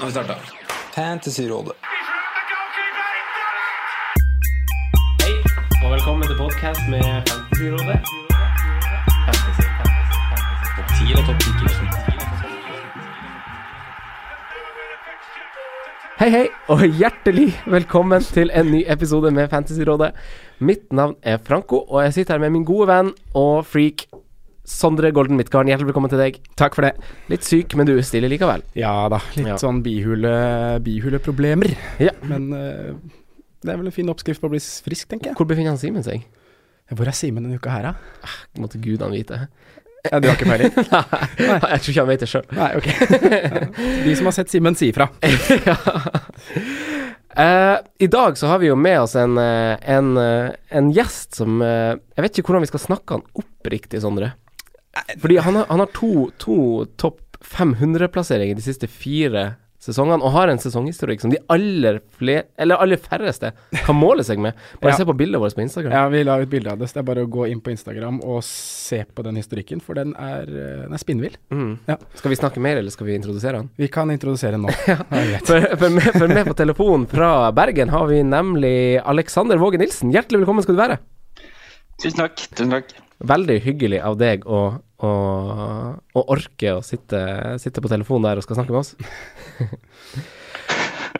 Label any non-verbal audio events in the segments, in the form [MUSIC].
Nå har vi starta. Fantasyrådet. Hei, og velkommen til podkast med Fantasyrådet. Fantasy, fantasy, fantasy. Topp 10 eller topp 10 Hei, hei, og hjertelig velkommen til en ny episode med Fantasyrådet. Mitt navn er Franco, og jeg sitter her med min gode venn og freak Sondre Golden Midtgarden. Hjertelig velkommen til deg. Takk for det. Litt syk, men du er stille likevel. Ja da, litt Ja. sånn bihule, bihuleproblemer. Ja. Men uh, det er vel en fin oppskrift på å bli frisk, tenker jeg. Hvor befinner han Simen seg? Hvor er Simen denne uka her, da? Måtte gudene vite. Ja, du har ikke peiling? [LAUGHS] Nei, jeg tror ikke han vet det sjøl. Nei, ok. De som har sett Simen, si ifra. [LAUGHS] ja. Uh, I dag så har vi jo med oss en, eh, en, en gjest som uh, Jeg vet ikke hvordan vi skal snakke han opp riktig, Sondre. Fordi han har, han har to, to topp 500-plasseringer de siste fire sesongene, og har en sesonghistorikk som de aller, fler, eller aller færreste kan måle seg med. Bare Ja. se på bildet vårt på Instagram. Ja, vi la ut bilde av det, så det er bare å gå inn på Instagram og se på den historikken, for den er, eh, den er spinnvill. Mm. Ja. Skal vi snakke mer, eller skal vi introdusere han? Vi kan introdusere nå. [LAUGHS] Ja. For, for, med, for med på telefon fra Bergen har vi nemlig Alexander Våge Nilsen. Hjertelig velkommen skal du være. Tusen takk. Tusen takk. Veldig hyggelig av deg å, å, å orke å sitte, sitte på telefonen der og skal snakke med oss. [LAUGHS]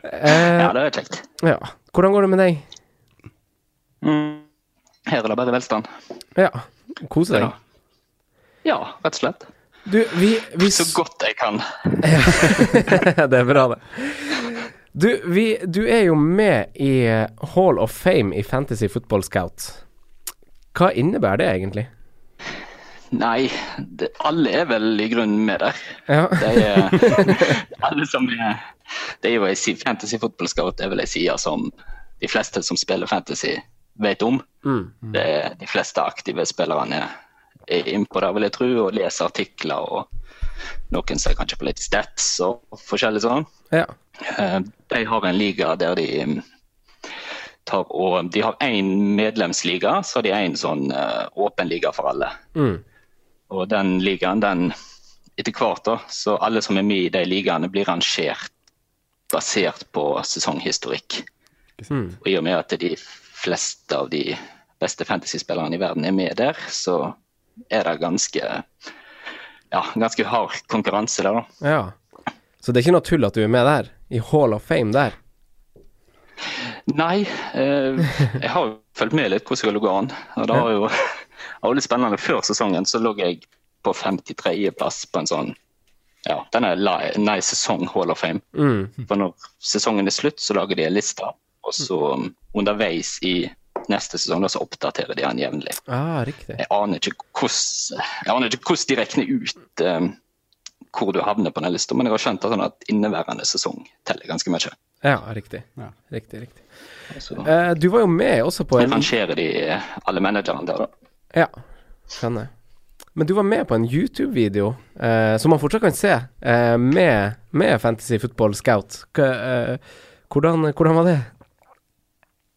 eh, Ja, det er kjekt. ja. Hvordan går det med deg? Mm. Her er det bare velstand. Ja, kose deg. Ja. ja, rett og slett. Du, vi, vi Så godt jeg kan. [LAUGHS] Det er bra, det. Du, vi, du er jo med i Hall of Fame i Fantasy Football Scout. Hva innebærer det egentlig? Nei, det, alle er vel i grunnen med der. Ja. Det er [LAUGHS] alle som er Det er jo en si- Fantasy Football Scout er vel ei side som de fleste som spiller fantasy, vet om. Mm. Det er de fleste aktive spillerne er innpå der, vil jeg tro, og leser artikler. og Noen ser kanskje på litt stats og forskjellig sånn. ja. Eh, De har en liga der de mm, tar og De har én medlemsliga, så har de én sånn eh, åpen liga for alle. Mm. Og den ligaen, den etter hvert, da, så alle som er med i de ligaene, blir rangert basert på sesonghistorikk. Mm. Og i og med at de fleste av de beste fantasyspillerne i verden er med der, så er det ganske ja, ganske hard konkurranse der, da. ja. Så det er ikke noe tull at du er med der? I Hall of Fame der? Nei, eh, [LAUGHS] jeg har jo fulgt med litt hvordan det lå an. Og det var jo [LAUGHS] var litt spennende. Før sesongen så lå jeg på 53.-plass på en sånn ja, denne er Nei sesong Hall of Fame. Mm. For når sesongen er slutt, så lager de en liste. Og så um, underveis i neste sesong da, så oppdaterer de den jevnlig. Ah, jeg aner ikke hvordan de regner ut um, hvor du havner på den lista, men jeg har skjønt at, sånn at inneværende sesong teller ganske mye. Ja, riktig. Ja. Riktig, riktig. Altså, Eh, du var jo med også på en rangerer de alle managerne der, da. Ja, skjønner. Men du var med på en YouTube-video eh, som man fortsatt kan se, eh, med, med Fantasy Football Scout. Eh, hvordan, hvordan var det?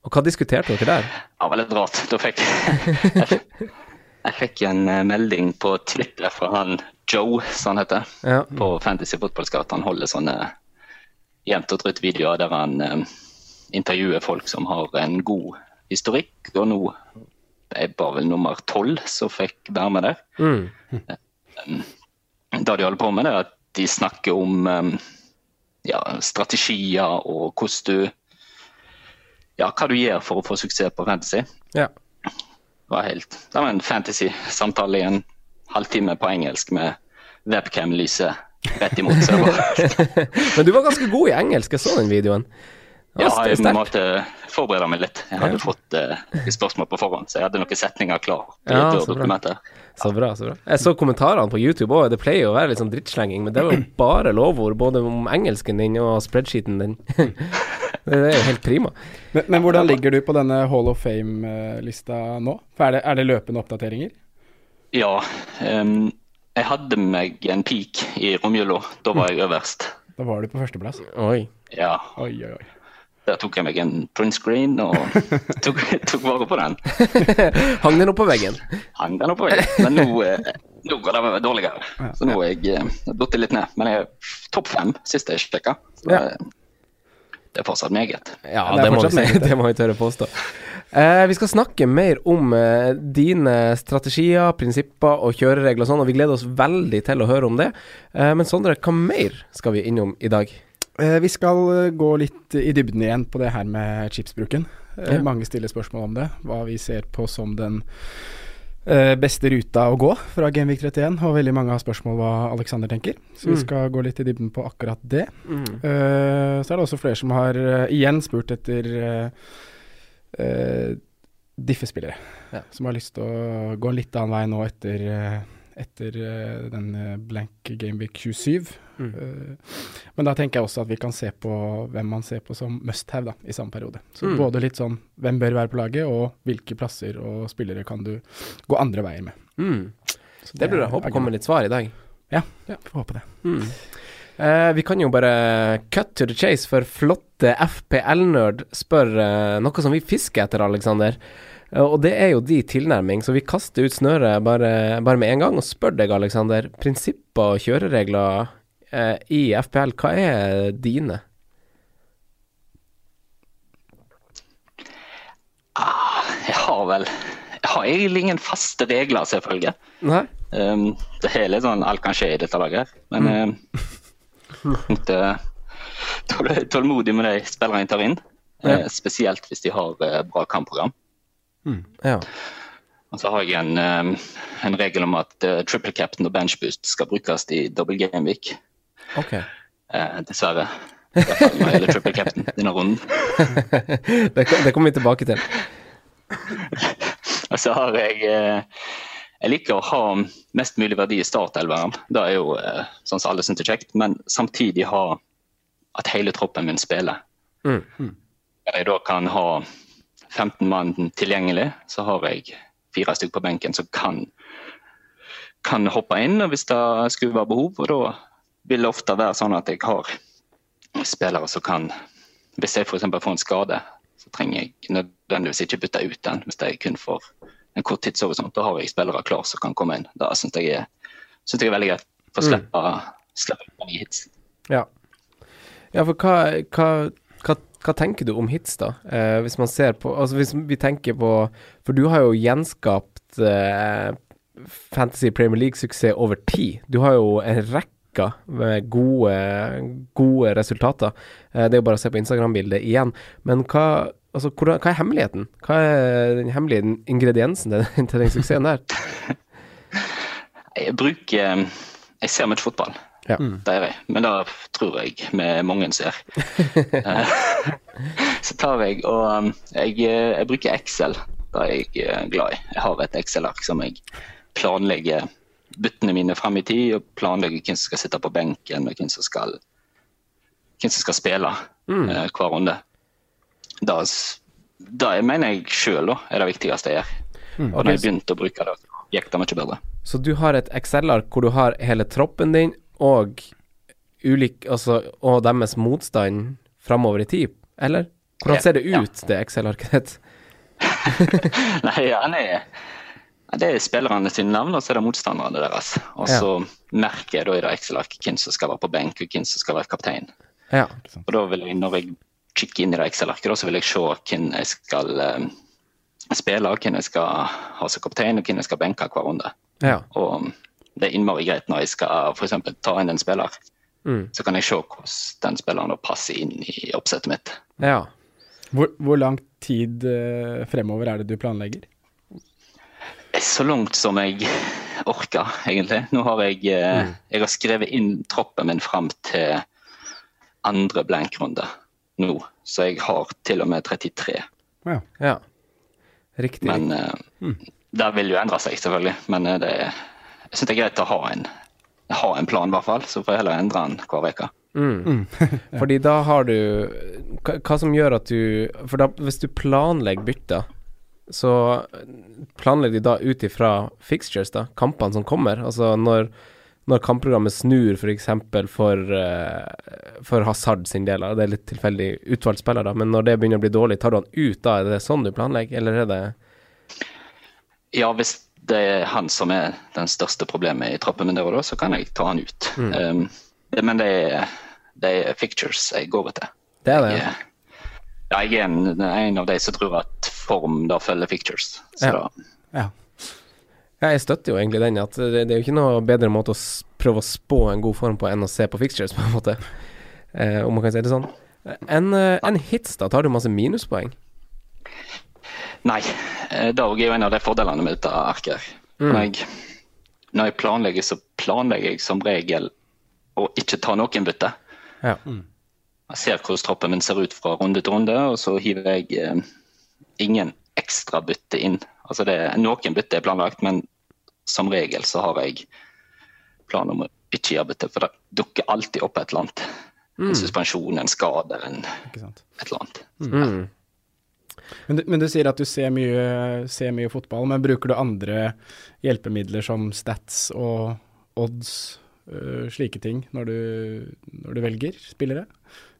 Og hva diskuterte dere der? Det var litt rart. Da fikk jeg, [LAUGHS] jeg fikk en melding på Twitter fra han Joe, som han heter, Ja. på Fantasy Football Scout. Han holder sånne jevnt og trutt videoer der han eh, intervjuer folk som har en god historikk. Og nå er bare vel nummer tolv som fikk være med der. Mm. Det de holder på med, er at de snakker om eh, ja, strategier og hvordan du Ja, hva du gjør for å få suksess på fantasy. ja. Det var helt Det var en fantasy-samtale i en halvtime på engelsk med webcam-lyset rett imot. Så det var, Men du var ganske god i engelsk, jeg så den videoen. Ja, jeg måtte forberede meg litt. Jeg hadde Ja. fått uh, spørsmål på forhånd, så jeg hadde noen setninger klar Ja, ja, så bra. Ja. Så bra, så bra. Jeg så kommentarene på YouTube òg, det pleier jo å være litt sånn drittslenging, men det var jo [CLEARS THROAT] bare lovord, både om engelsken din og spreadsheeten din. [LAUGHS] det er jo helt prima. Men, men hvordan ligger du på denne Hall of Fame-lista nå? For er det, er det løpende oppdateringer? Ja. Um, jeg hadde meg en peak i romjula. Da var jeg øverst. Da var du på førsteplass. Oi. Ja, Oi, oi, oi. Der tok jeg meg en print screen og [LAUGHS] tok, tok vare på den. [LAUGHS] Hang den opp på veggen? Hang den oppe. Men nå, eh, nå går det dårligere. Så nå er jeg eh, datt litt ned. Men jeg er topp fem sist jeg sjekka. Så Ja. Det, er fortsatt meget. Ja, det det, må vi meget, [LAUGHS] det. Må vi tørre påstå. Eh, vi skal snakke mer om eh, dine strategier, prinsipper og kjøreregler og sånn, og vi gleder oss veldig til å høre om det. Eh, men Sondre, hva mer skal vi innom i dag? Eh, vi skal eh, gå litt i dybden igjen på det her med chipsbruken. Eh, Ja. Mange stiller spørsmål om det. Hva vi ser på som den beste ruta å gå fra Genvik 31, og veldig mange har spørsmål hva Alexander tenker. Så vi Mm. skal gå litt i dybden på akkurat det. Eh, så er det også flere som har uh, igjen spurt etter uh, diffe-spillere. Ja. Som har lyst til å gå en litt annen vei nå etter, eh, etter uh, den eh, blank Gameweek 27. Mm. Uh, men da tenker jeg også at vi kan se på hvem man ser på som must have da, i samme periode. Så Mm. både litt sånn hvem bør være på laget, og hvilke plasser og spillere kan du gå andre veier med. Mm. Så Det blir jeg er håpe agenda. kommer litt svar i dag. Ja, får håpe det. Mm. Uh, vi kan jo bare cut to the chase, for flotte FPL-nerd spør uh, noe som vi fisker etter, Alexander. Eh, og det er jo de tilnærming, så vi kaster ut snøret bare, bare med en gang og spør deg, Alexander. Prinsipper og kjøreregler eh, i FPL, hva er dine? Jeg har vel Jeg har egentlig ingen faste regler, selvfølgelig. Nei? Um, det er litt sånn alt kan skje i dette laget. Men mm. [LAUGHS] uh, tål, tålmodig med de spillerne jeg tar inn. Ja. Uh, spesielt hvis de har uh, bra kampprogram. Ja. Og så har jeg en, um, en regel om at uh, triple captain og bench boost skal brukes i double game week. Okay. Eh, dessverre. Det triple captain denne runden. [LAUGHS] det, kom- kommer vi tilbake til. Og så har jeg eh, Jeg liker å ha mest mulig verdi i startelveren. Det er jo eh, sånn som alle syns er kjekt, men samtidig ha at hele troppen min spiller. Mm. Der jeg da kan ha 15 mann tilgjengelig, så har jeg fire stykker på benken som kan, kan hoppe inn hvis det skulle være behov. Og da vil det ofte være sånn at jeg har spillere som kan Hvis jeg f.eks. får en skade, så trenger jeg nødvendigvis ikke bytte ut den hvis jeg kun får en kort tidshorisont. Da har jeg spillere klar som kan komme inn. Det syns jeg, er- synes jeg er veldig greit. For å slippe, slippe nye hits. Ja. ja, for hva, hva, hva, hva tenker du om hits, da? Eh, hvis man ser på Altså hvis vi tenker på For du har jo gjenskapt eh, Fantasy Premier League-suksess over tid. Du har jo en rekke med gode, gode resultater. Eh, det er jo bare å se på Instagram-bildet igjen. Men hva, altså, hvordan, hva er hemmeligheten? Hva er den hemmelige ingrediensen til, den suksessen der? [LAUGHS] Jeg bruker Jeg ser mye fotball. Ja. Det er jeg. Men det tror jeg vi mange ser. Eh, [LAUGHS] så tar jeg og um, jeg, eh, jeg bruker Excel. Det er jeg eh, glad i. Jeg har et Excel-ark som jeg planlegger byttene mine frem i tid, og planlegger hvem som skal sitte på benken, og hvem som skal, hvem som skal spille mm. hver runde. Det, s- det mener jeg sjøl er det viktigste jeg gjør. Og da jeg begynte å bruke det, gikk det mye bedre. Så du har et Excel-ark hvor du har hele troppen din og ulik, altså, og deres motstand framover i tid, eller? Hvordan ser det Ja. ut, det Excel-arket ditt? [LAUGHS] Nei, ja, nei. Det er spillerne sine navn, og så er det motstanderne deres. Og Ja. så merker jeg da i det Excel-arket hvem som skal være på benk, og hvem som skal være kaptein. Ja. Og da vil jeg, når jeg kikker inn i det Excel-arket, så vil jeg se hvem jeg skal eh, spille, og hvem jeg skal ha som kaptein, og hvem jeg skal benke hver runde. Ja. Og det er innmari greit når jeg skal for eksempel, ta inn en spiller. Mm. Så kan jeg se hvordan den spilleren passer inn i oppsettet mitt. ja. Hvor, hvor lang tid uh, fremover er det du planlegger? Så langt som jeg [LAUGHS] orker, egentlig. Nå har jeg, eh, jeg har skrevet inn troppen min fram til andre blankrunde nå. Så jeg har til og med 33. Ja. ja. Riktig. Men eh, det vil jo endre seg, selvfølgelig. Men det det, jeg syns det er greit å ha en, ha en plan, i hvert fall. Så får jeg heller endre den hver uke. Mm. [LAUGHS] Fordi da har du hva, hva som gjør at du For da, hvis du planlegger bytter, så planlegger de da ut ifra fixtures, da, kampene som kommer. Altså når, når kampprogrammet snur f.eks. For, for, eh, for Hazard sin del, det er litt tilfeldig utvalgt spiller, da, men når det begynner å bli dårlig, tar du han ut da? Er det sånn du planlegger, eller er det Ja, hvis det er han som er den største problemet i troppen min der og da, så kan jeg ta han ut. Um, det, men det er, det er fictures jeg går etter. Det er det. Jeg, ja, jeg er en, en av de som tror at form da følger fictures. Så Ja. da, Ja. Jeg støtter jo egentlig den, at det, det er jo ikke noe bedre måte å prøve å spå en god form på enn å se på fixtures, på en måte. Eh, om man kan si det sånn. En, eh, en hits, da, tar du masse minuspoeng? Nei, eh, det er jo en av de fordelene med dette arket. her. Når, jeg, når jeg planlegger, så planlegger jeg som regel å ikke ta noen bytte. Ja. Jeg ser hvordan troppen min ser ut fra runde til runde, og så hiver jeg eh, ingen ekstra bytte inn. Altså det, noen bytte er planlagt, men som regel så har jeg plan om å ikke gjøre bytte, for det dukker alltid opp et eller annet. En suspensjon, en skade, en, et eller annet. Mm. Men du, men du sier at du ser mye, ser mye fotball, men bruker du andre hjelpemidler som stats og odds, øh, slike ting, når du, når du velger spillere?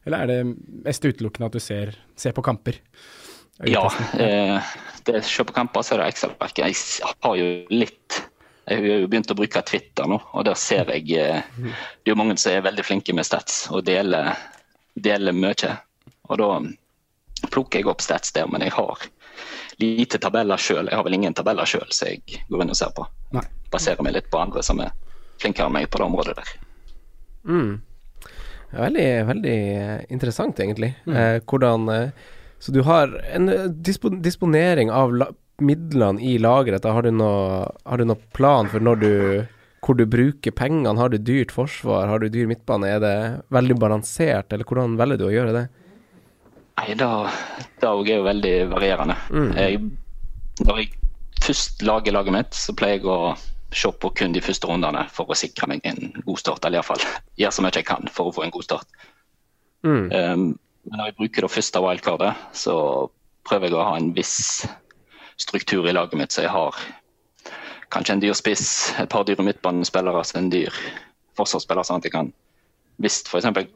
Eller er det mest utelukkende at du ser, ser på kamper? Ja, eh, det se på kamper så er det Excel-verket. Jeg har jo litt Jeg har jo begynt å bruke Twitter nå, og der ser jeg eh, Det er jo mange som er veldig flinke med stats og deler, deler mye. Og da plukker jeg opp stats der, men jeg har lite tabeller sjøl. Jeg har vel ingen tabeller sjøl som jeg går inn og ser på. Nei. Baserer meg litt på andre som er flinkere enn meg på det området der. Mm. Veldig, veldig interessant, egentlig. Eh, hvordan eh, Så du har en eh, dispo, disponering av midlene i lageret. Har du noen Har du noe plan for når du hvor du bruker pengene? Har du dyrt forsvar? Har du dyr midtbane? Er det veldig balansert, eller hvordan velger du å gjøre det? Nei, det det er jo veldig varierende. Jeg, når jeg først lager laget mitt, så pleier jeg å se på kun de første rundene for å sikre meg en god start. Eller iallfall gjøre så mye jeg kan for å få en god start. Mm. Um, men når jeg bruker det første wildcardet, så prøver jeg å ha en viss struktur i laget mitt, så jeg har kanskje en dyr spiss, et par dyre midtbanespillere, så en dyr forsvarsspiller, sånn at jeg kan Hvis f.eks.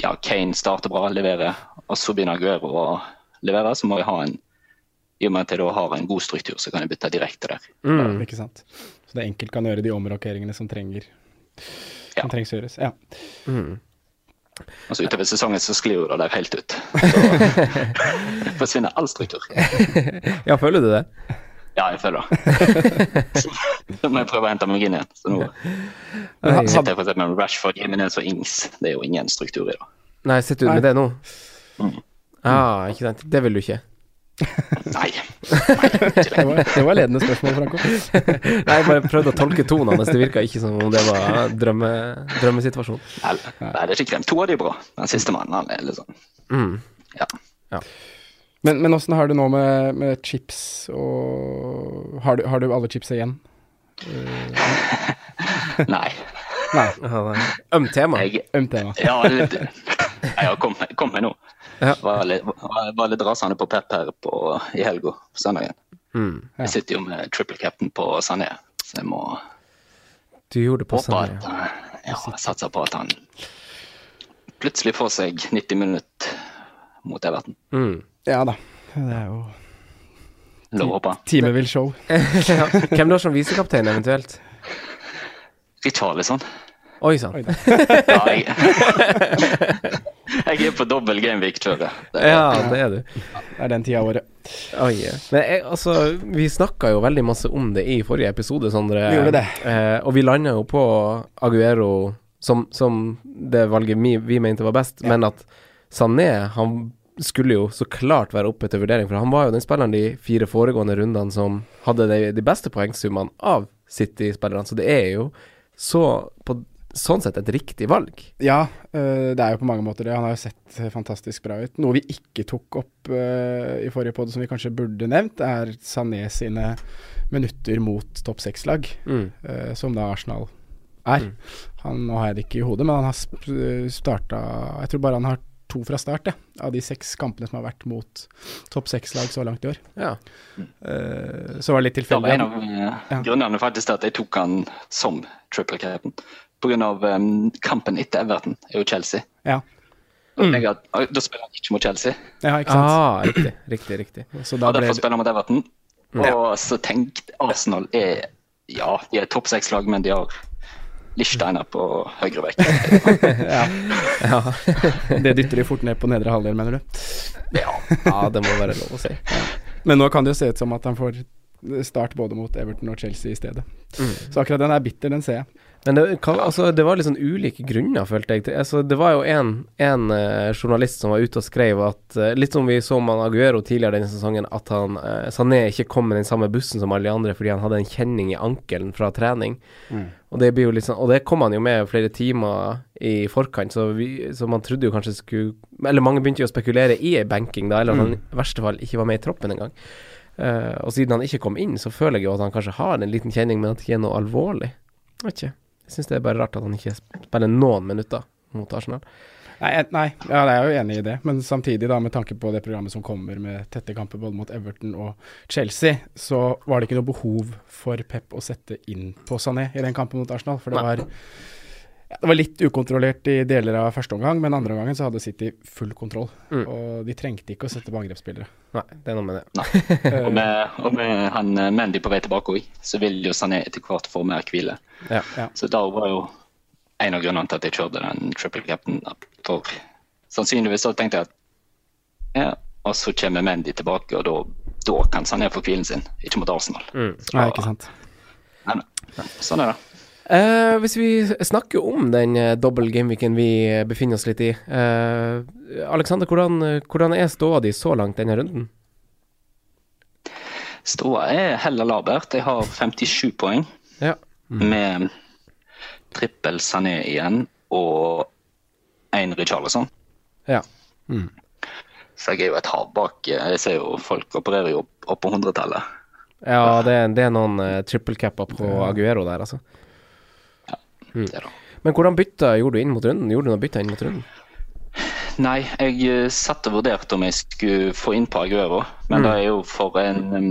Ja, Kane starter bra, leverer, og så begynner Aguero å levere, så må jeg ha en i og med at jeg da har en god struktur, så kan jeg bytte direkte der. Mm. Ikke sant. Så det enkelt kan gjøre de omrokeringene som trenger Ja. som trengs å gjøres. Ja. Mm. Altså utover sesongen så sklir jo det der helt ut. Så [LAUGHS] [LAUGHS] forsvinner all struktur. Ja, føler du det? Ja, jeg føler det. [LAUGHS] Så må jeg prøve å hente meg inn igjen. Så nå sitter jeg for eksempel med Rashford, Jimenez og Ings. Det er jo ingen struktur i det. Nei sitter du med det nå? Mm. Ah, ikke sant. Det vil du ikke? [LAUGHS] Nei. Det, var, det var ledende spørsmål, Franco. [LAUGHS] Nei, jeg bare prøvde å tolke tonen hans. Det virka ikke som om det var drømme, drømmesituasjon. Nei, nei, det er ikke krem. To av de er bra. Den siste mannen, han er litt sånn Mm. Ja. Men, men åssen har du nå med, med chips og har du, har du alle chipsa igjen? [LAUGHS] Nei. Nei, Ja, det er Ømt tema. Jeg, ømt tema. ja, litt, jeg kom, kom med nå. Ja. Var litt, var, var litt rasende på Pep her på, i helga, på søndagen. Mm. Ja. Jeg sitter jo med triple captain på Sané, så jeg må Du gjorde det på håpe at Ja, jeg satser på at han plutselig får seg 90 minutter mot Everton. mm. Ja da. Det er jo Lov å håpe. Teamet vil show. [LAUGHS] ja. Hvem da som visekaptein, eventuelt? Richarlison. Oi sann. Ja, [LAUGHS] jeg, [LAUGHS] jeg er på dobbel gameweek-kjøret. jeg Ja, det er du. Det er den tida av året. Oi. Men jeg, altså, vi snakka jo veldig masse om det i forrige episode, Sondre. Vi gjorde det. Eh, og vi landa jo på Aguero som, som det valget vi, vi mente var best, men at Sané han skulle jo så klart være oppe til vurdering, for han var jo den spilleren de fire foregående rundene som hadde de, de beste poengsummene av City-spillerne, så det er jo så på sånn sett et riktig valg. Ja, øh, det er jo på mange måter det. Han har jo sett fantastisk bra ut. Noe vi ikke tok opp øh, i forrige podd, som vi kanskje burde nevnt, er Sané sine minutter mot topp seks-lag, Mm. øh, som da Arsenal er. Han, nå har jeg det ikke i hodet, men han har starta Jeg tror bare han har to fra start, jeg, av de seks kampene som har vært mot topp seks-lag så langt i år. Ja. Uh, så var det litt Det var en av eh, Ja. grunnene faktisk til at jeg tok han som triple captain. Pga. Um, kampen etter Everton er jo Chelsea. Ja. Jeg, da spiller han ikke mot Chelsea. ja, ikke sant. Ah, riktig, riktig, riktig. Så da Og ble derfor spiller han mot Everton. Og så tenkte Arsenal er Ja, de er topp seks-lag, men de har Lichsteiner på høyre vekk. [LAUGHS] Ja, [LAUGHS] Det dytter de fort ned på nedre halvdel, mener du? Ja. Ja, det må være lov å si. Men nå kan det jo se ut som at han får start både mot Everton og Chelsea i stedet. Mm. Så akkurat den er bitter, den ser jeg. Men det, hva, altså, det var litt sånn ulike grunner, følte jeg. Altså, det var jo en, en eh, journalist som var ute og skrev at eh, Litt som vi så med Aguero tidligere denne sesongen, at han uh, Sané ikke kom med den samme bussen som alle de andre fordi han hadde en kjenning i ankelen fra trening. Og det sånn Og det kom han jo med flere timer i forkant, så, vi, så man trodde jo kanskje skulle Eller mange begynte jo å spekulere i ei benking, da, eller at han i verste fall ikke var med i troppen engang. Uh, og siden han ikke kom inn, så føler jeg jo at han kanskje har en liten kjenning, men at det ikke er noe alvorlig. Vet ikke. Jeg syns det er bare rart at han ikke spiller noen minutter mot Arsenal. Nei, nei, ja, jeg er jo enig i det, men samtidig, da, med tanke på det programmet som kommer med tette kamper både mot Everton og Chelsea, så var det ikke noe behov for Pep å sette inn på Sané i den kampen mot Arsenal. For det var, ja, det var litt ukontrollert i deler av første omgang, men andre omgangen så hadde City full kontroll. Mm. Og de trengte ikke å sette på angrepsspillere. Nei, det er noe med det. [LAUGHS] Og med, og med han eh, Mendy på vei tilbake òg, så vil jo Sané etter hvert få mer hvile. Ja. Ja. Så da var jo en av grunnene til at jeg kjørte den triple cap'n. For sannsynligvis så tenkte jeg at ja, og så kommer Mendy tilbake, og da, da kan Sané få hvilen sin. Ikke mot Arsenal. Mm. Nei, ikke sant. Nei, nei. Sånn er det. Eh, hvis vi snakker om den uh, dobbel gameweeken vi eh, befinner oss litt i Uh, Alexander, hvordan, eh, hvordan er ståa di så langt denne runden? Ståa er heller labert. Jeg har 57 poeng Ja. med trippel Sané igjen og én Richarlison. ja. Så jeg er jo et hav bak. Jeg ser jo folk opererer jo opp på hundretallet. Ja, det, er- det er noen uh, triple capper på Aguero der, altså. Det da. Men hvordan bytta gjorde du inn mot runden? Gjorde du noe bytta inn mot runden? Nei, jeg eh, satt og vurderte om jeg skulle få inn på Aguero, men det er jo for en um,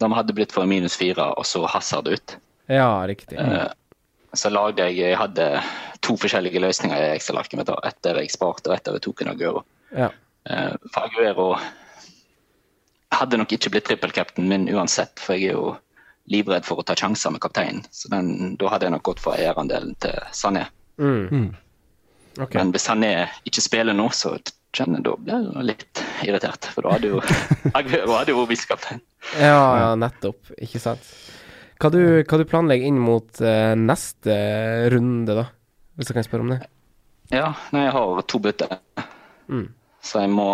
De hadde blitt for en minus fire, og så Hazard ut. Ja, riktig. Eh, Så lagde jeg Jeg hadde to forskjellige løsninger i skal lage mitt. da. Ett der jeg sparte, og ett der jeg tok en Aguero. Ja. Eh, For Aguero hadde nok ikke blitt trippelcaptain min uansett, for jeg er jo livredd for å ta sjanser med kapteinen. Så den, da hadde jeg nok gått for eierandelen til Sané. Mm. Okay. Men hvis Sané ikke spiller nå, så kjenner jeg da blir jeg litt irritert. For da hadde jo [LAUGHS] [LAUGHS] Aguero hadde jo visekaptein. Ja, ja, nettopp. Ikke sant. Hva du, hva du planlegger inn mot uh, neste runde, da? Hvis jeg kan spørre om det? Ja, nei, jeg har to bytter. Mm. Så jeg må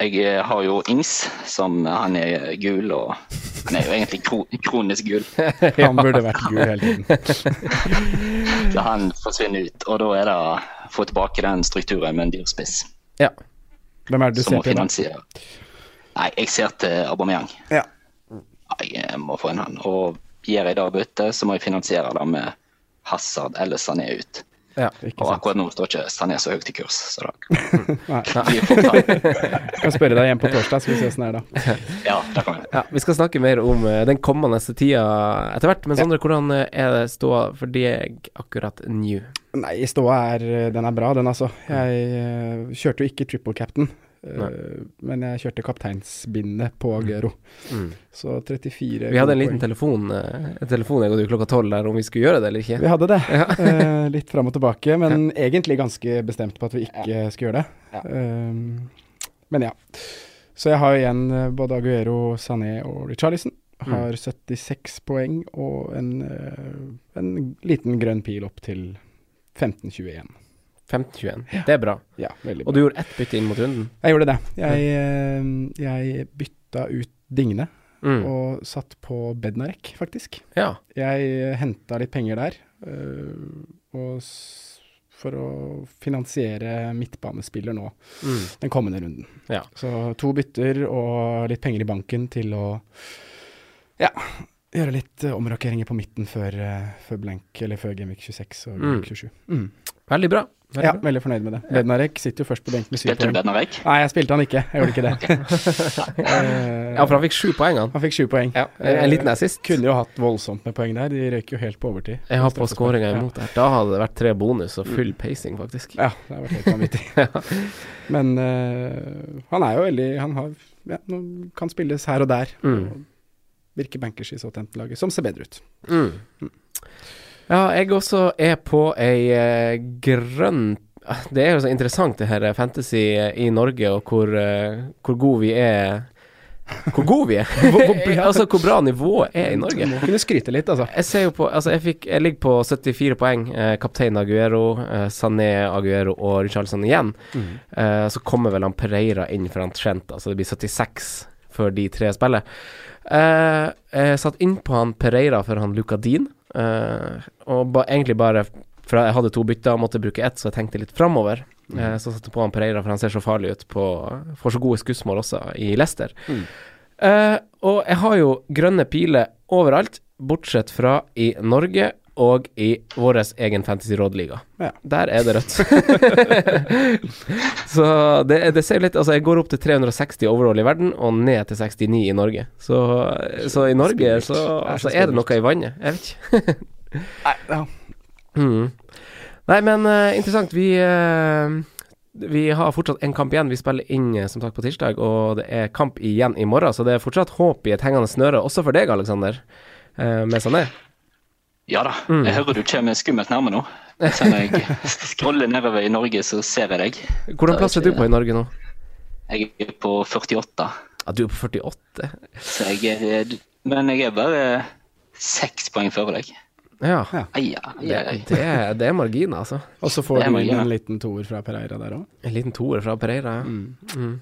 Jeg eh, har jo Ings, som han er gul, og han er jo egentlig kro kronisk gul. [LAUGHS] Han burde vært gul hele tiden. [LAUGHS] Så han forsvinner ut. Og da er det å få tilbake den strukturen med en dyr spiss. Ja. Hvem er det du Som ser til finansiere. Nei, jeg ser til Aubameyang. Ja. Jeg eh, må få en han. Og gjør jeg da bytte, så må jeg finansiere det med Hazard eller Sané ut. Ja. Ikke Og akkurat nå står ikke Sané så høyt i kurs, så da [LAUGHS] fort. [LAUGHS] Kan spørre deg igjen på torsdag, skal vi se åssen det er da. [LAUGHS] Ja, det kan vi. Ja, Vi skal snakke mer om eh, den kommende tida etter hvert. Men Sondre, hvordan eh, er det ståa for deg akkurat nå? Nei, ståa er Den er bra, den altså. Jeg eh, kjørte jo ikke triple captain, Nei. men jeg kjørte kapteinsbindet på Aguero. Mm. Så 34 Vi hadde en liten telefon, en telefon jeg og du klokka tolv der om vi skulle gjøre det eller ikke. Vi hadde det. [LAUGHS] eh, litt fram og tilbake, men egentlig ganske bestemt på at vi ikke skulle gjøre det. Men ja. Så jeg har igjen både Aguero, Sané og Richarlison. Har 76 poeng og en, en liten grønn pil opp til 15-21. 15-21. Det er bra. Ja, veldig Og du gjorde ett bytte inn mot runden. Jeg gjorde det. Jeg, eh, jeg bytta ut Digne Mm. og satt på Bednarek, faktisk. Ja. Jeg henta litt penger der, øh, og for å finansiere midtbanespiller nå Mm. den kommende runden. Ja. Så to bytter og litt penger i banken til å ja, gjøre litt eh, omrokeringer på midten før, eh, før blank, eller før Gameweek 26 og Gameweek 27. Mm. Veldig bra. Veldig Ja, bra. veldig fornøyd med det. Bednarek sitter jo først på benken med syv poeng. Spilte du. Bednarek? Nei, jeg spilte han ikke. Jeg gjorde ikke det. [LAUGHS] Eh, Ja, for han fikk sju poeng, han. han fikk sju poeng. Ja, en liten assist. Kunne jo hatt voldsomt med poeng der. De røyk jo helt på overtid. Jeg har på skåringa Ja. imot der. Da hadde det vært tre bonus og full pacing, faktisk. Ja, det har vært helt vanvittig. [LAUGHS] Men uh, han er jo veldig Han har, ja, kan spilles her og der. Mm. Og virker bankers i Southampton-laget, som ser bedre ut. Mm. Ja, jeg også er på ei eh, grønn Det er jo så interessant det her fantasy eh, i Norge, og hvor, eh, hvor god vi er Hvor god vi er! [LAUGHS] [LAUGHS] Altså hvor bra nivået er i Norge. Må kunne skryte litt, altså. Jeg ser jo på Altså, jeg, fikk, jeg ligger på 74 poeng. Eh, kaptein Aguero, eh, Sané, Aguero og Richarlison igjen. Eh, så kommer vel han Pereira inn for han Trent, altså det blir 76 før de tre spiller. Eh, jeg satt inn på han Pereira for han Luca Eh, og ba, egentlig bare For jeg hadde to bytter og måtte bruke ett, så jeg tenkte litt framover. Eh, så satte jeg på han Pereira, for han ser så farlig ut på Får så gode skussmål også i Leicester. Mm. Uh, og jeg har jo grønne piler overalt, bortsett fra i Norge og i vår egen fantasy-rådliga. Ja. Der er det rødt. [LAUGHS] så det, det ser litt Altså, jeg går opp til 360 overall i verden, og ned til 69 i Norge. Så, så i Norge så, altså, er det noe i vannet. Jeg vet ikke. [LAUGHS] Nei, ja. Mm. Nei, men uh, interessant. Vi uh, vi har fortsatt en kamp igjen. Vi spiller inn eh, som sagt på tirsdag, og det er kamp igjen i morgen. Så det er fortsatt håp i et hengende snøre, også for deg, Aleksander. Uh, med Sané. Ja da. Mm. Jeg hører du kommer skummelt nærme nå. Så når jeg [LAUGHS] scroller nedover i Norge, så ser jeg deg. Hvordan plass er du på i Norge nå? Jeg er på 48, Ja, du er på 48. så jeg er Men jeg er bare seks poeng før deg. Ja. Ja. Ai, ai, Det, ai. det, er- det er marginer, altså. Og så får du inn en liten toer fra Pereira der òg. En liten toer fra Pereira. Ja. Mm.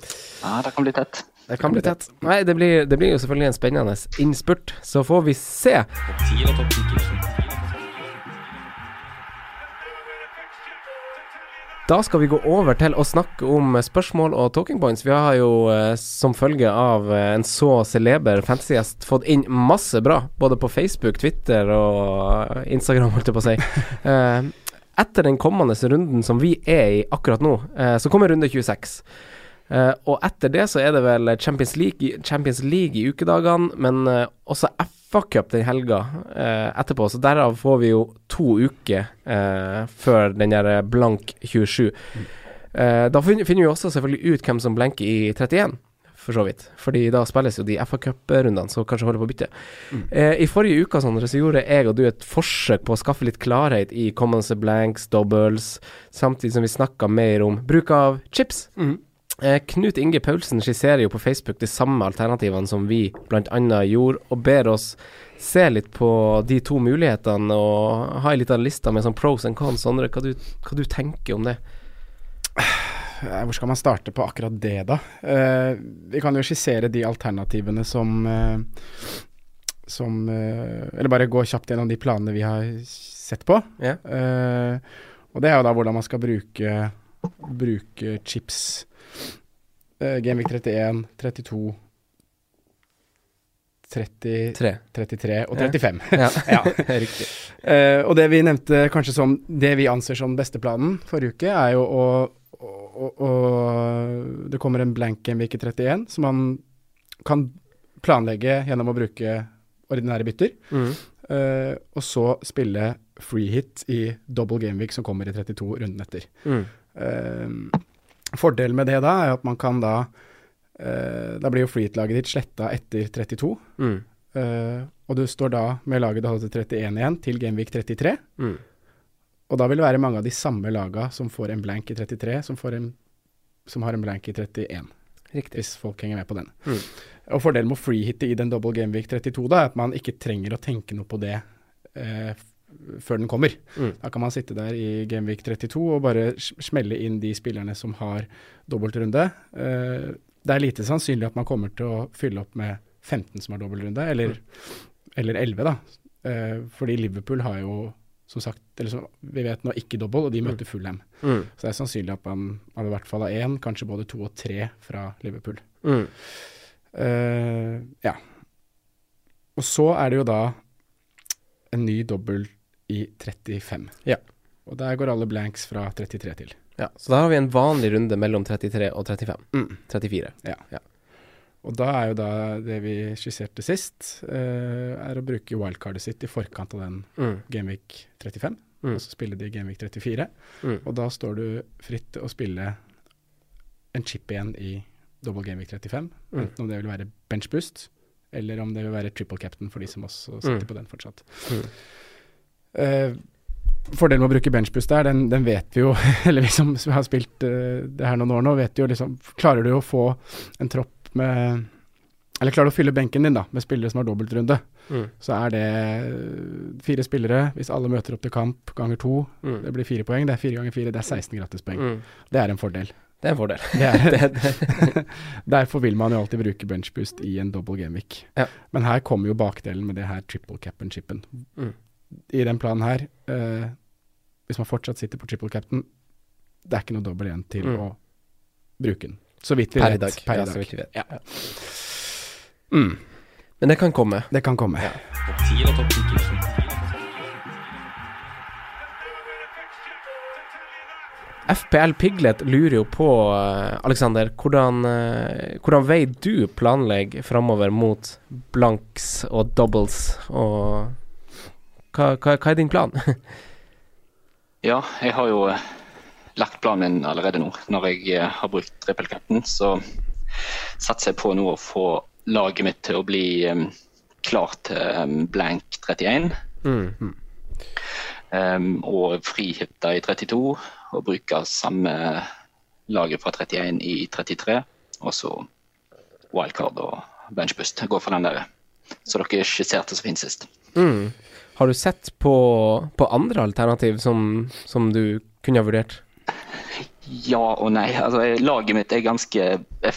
Ja, det kan bli tett. Det kan bli tett. Nei, det blir, det blir jo selvfølgelig en spennende innspurt. Så får vi se. Da skal vi gå over til å snakke om spørsmål og talking points. Vi har jo eh, som følge av eh, en så celeber fantasygjest fått inn masse bra, både på Facebook, Twitter og eh, Instagram, holdt jeg på å si. [LAUGHS] Etter den kommende runden som vi er i akkurat nå, så kommer runde 26. Eh, og etter det så er det vel Champions League, Champions League i ukedagene, men uh, også FA-cup den helga uh, etterpå. Så derav får vi jo to uker før den der blank 27. Eh, da fin- finner vi også selvfølgelig ut hvem som blenker i 31, for så vidt. Fordi da spilles jo de FA-cuprundene, så kanskje holder på å bytte. Eh, I forrige uke Sandra, så gjorde jeg og du et forsøk på å skaffe litt klarhet i kommende blanks, doubles, samtidig som vi snakka mer om bruk av chips. Eh, Knut Inge Paulsen skisserer jo på Facebook de samme alternativene som vi bl.a. gjorde, og ber oss se litt på de to mulighetene og ha ei lita liste med sånn pros and cons. Sondre, hva du, hva du tenker om det? Eh, Hvor skal man starte på akkurat det, da? Eh, vi kan jo skissere de alternativene som eh, Som eh, Eller bare gå kjapt gjennom de planene vi har sett på. Yeah. Eh, og det er jo da hvordan man skal bruke, bruke chips. Uh, Gameweek 31, 32 30, Tre. 33 og 35. Ja, Ja. [LAUGHS] [LAUGHS] riktig. Uh, og det vi nevnte kanskje som det vi anser som besteplanen forrige uke, er jo å, å, å, å Det kommer en blank gameweek i 31 som man kan planlegge gjennom å bruke ordinære bytter. Mm. Uh, og så spille free hit i double gameweek som kommer i 32 runden etter. Mm. Eh, fordelen med det da er at man kan da eh, Da blir jo free hit-laget ditt sletta etter 32. Mm. eh, og du står da med laget du hadde til 31 igjen, til Gameweek 33. Mm. Og da vil det være mange av de samme laga som får en blank i 33, som, får en, som har en blank i 31. Riktig. Hvis folk henger med på den. Mm. Og fordelen med å freehitte i den double gameweek 32 da, er at man ikke trenger å tenke noe på det eh, før den kommer. Mm. Da kan man sitte der i gameweek 32 og bare smelle inn de spillerne som har dobbeltrunde. Uh, det er lite sannsynlig at man kommer til å fylle opp med 15 som har dobbeltrunde, eller, eller 11, da. Uh, fordi Liverpool har jo som sagt, eller som vi vet nå, ikke dobbel, og de møter Fulham. Mm. Så det er sannsynlig at man, man i hvert fall har én, kanskje både to og tre fra Liverpool. Mm. Uh, ja. Og så er det jo da en ny dobbel i 35. Ja. Og der går alle blanks fra 33 til. Ja, så da har vi en vanlig runde mellom 33 og 35. Mm. 34. Og da er jo da det vi skisserte sist, uh, er å bruke wildcardet sitt i forkant av den Mm. Gameweek 35, Mm. og så spille de Gameweek 34. Mm. Og da står du fritt til å spille en chip igjen i double Gameweek 35, Mm. enten om det vil være benchboost, eller om det vil være triple captain for de som også sitter Mm. på den fortsatt. Eh, fordelen med å bruke benchboost der, den, den vet vi jo, [LAUGHS] eller vi som, har spilt uh, det her noen år nå, vet jo liksom Klarer du å få en tropp med Eller klarer du å fylle benken din da, med spillere som har dobbeltrunde, Mm. så er det eh, fire spillere. Hvis alle møter opp til kamp ganger to, Mm. det blir fire poeng. Det er fire ganger fire, det er 16 gratispoeng. Mm. Det er en fordel. Det er en fordel. Det er, [LAUGHS] det. [LAUGHS] derfor vil man jo alltid bruke benchboost i en double gameweek. Ja. Men her kommer jo bakdelen med det her triple cap and chipen. Mm. I den planen her, eh, hvis man fortsatt sitter på triple captain, det er ikke noe dobbel igjen til Mm. å bruke den. Så vidt vi Per vet. dag. Per Ja, i så dag. vidt vi vet. Ja. Mm. Men det kan komme. Det kan komme. Ja. Topp 10 eller topp 10 000? FPL Piglet lurer jo på, Aleksander, Alexander, hvordan, eh, hvordan vei du planlegger framover mot blanks og doubles, og hva, hva, hva er din plan? [LAUGHS] Ja, jeg har jo eh, lagt planen min allerede nå. Når jeg eh, har brukt triple captain, så satser jeg på nå å få laget mitt til å bli um, klar til um, blank 31. Mm. Um, og frihytta i 32, og bruke samme laget fra 31 i 33. Og så wildcard og benchbust. Gå for den der så dere skisserte så fint sist. Mm. Har du sett på, på andre alternativ som, som du kunne ha vurdert? Ja og nei. Altså, laget mitt er ganske Jeg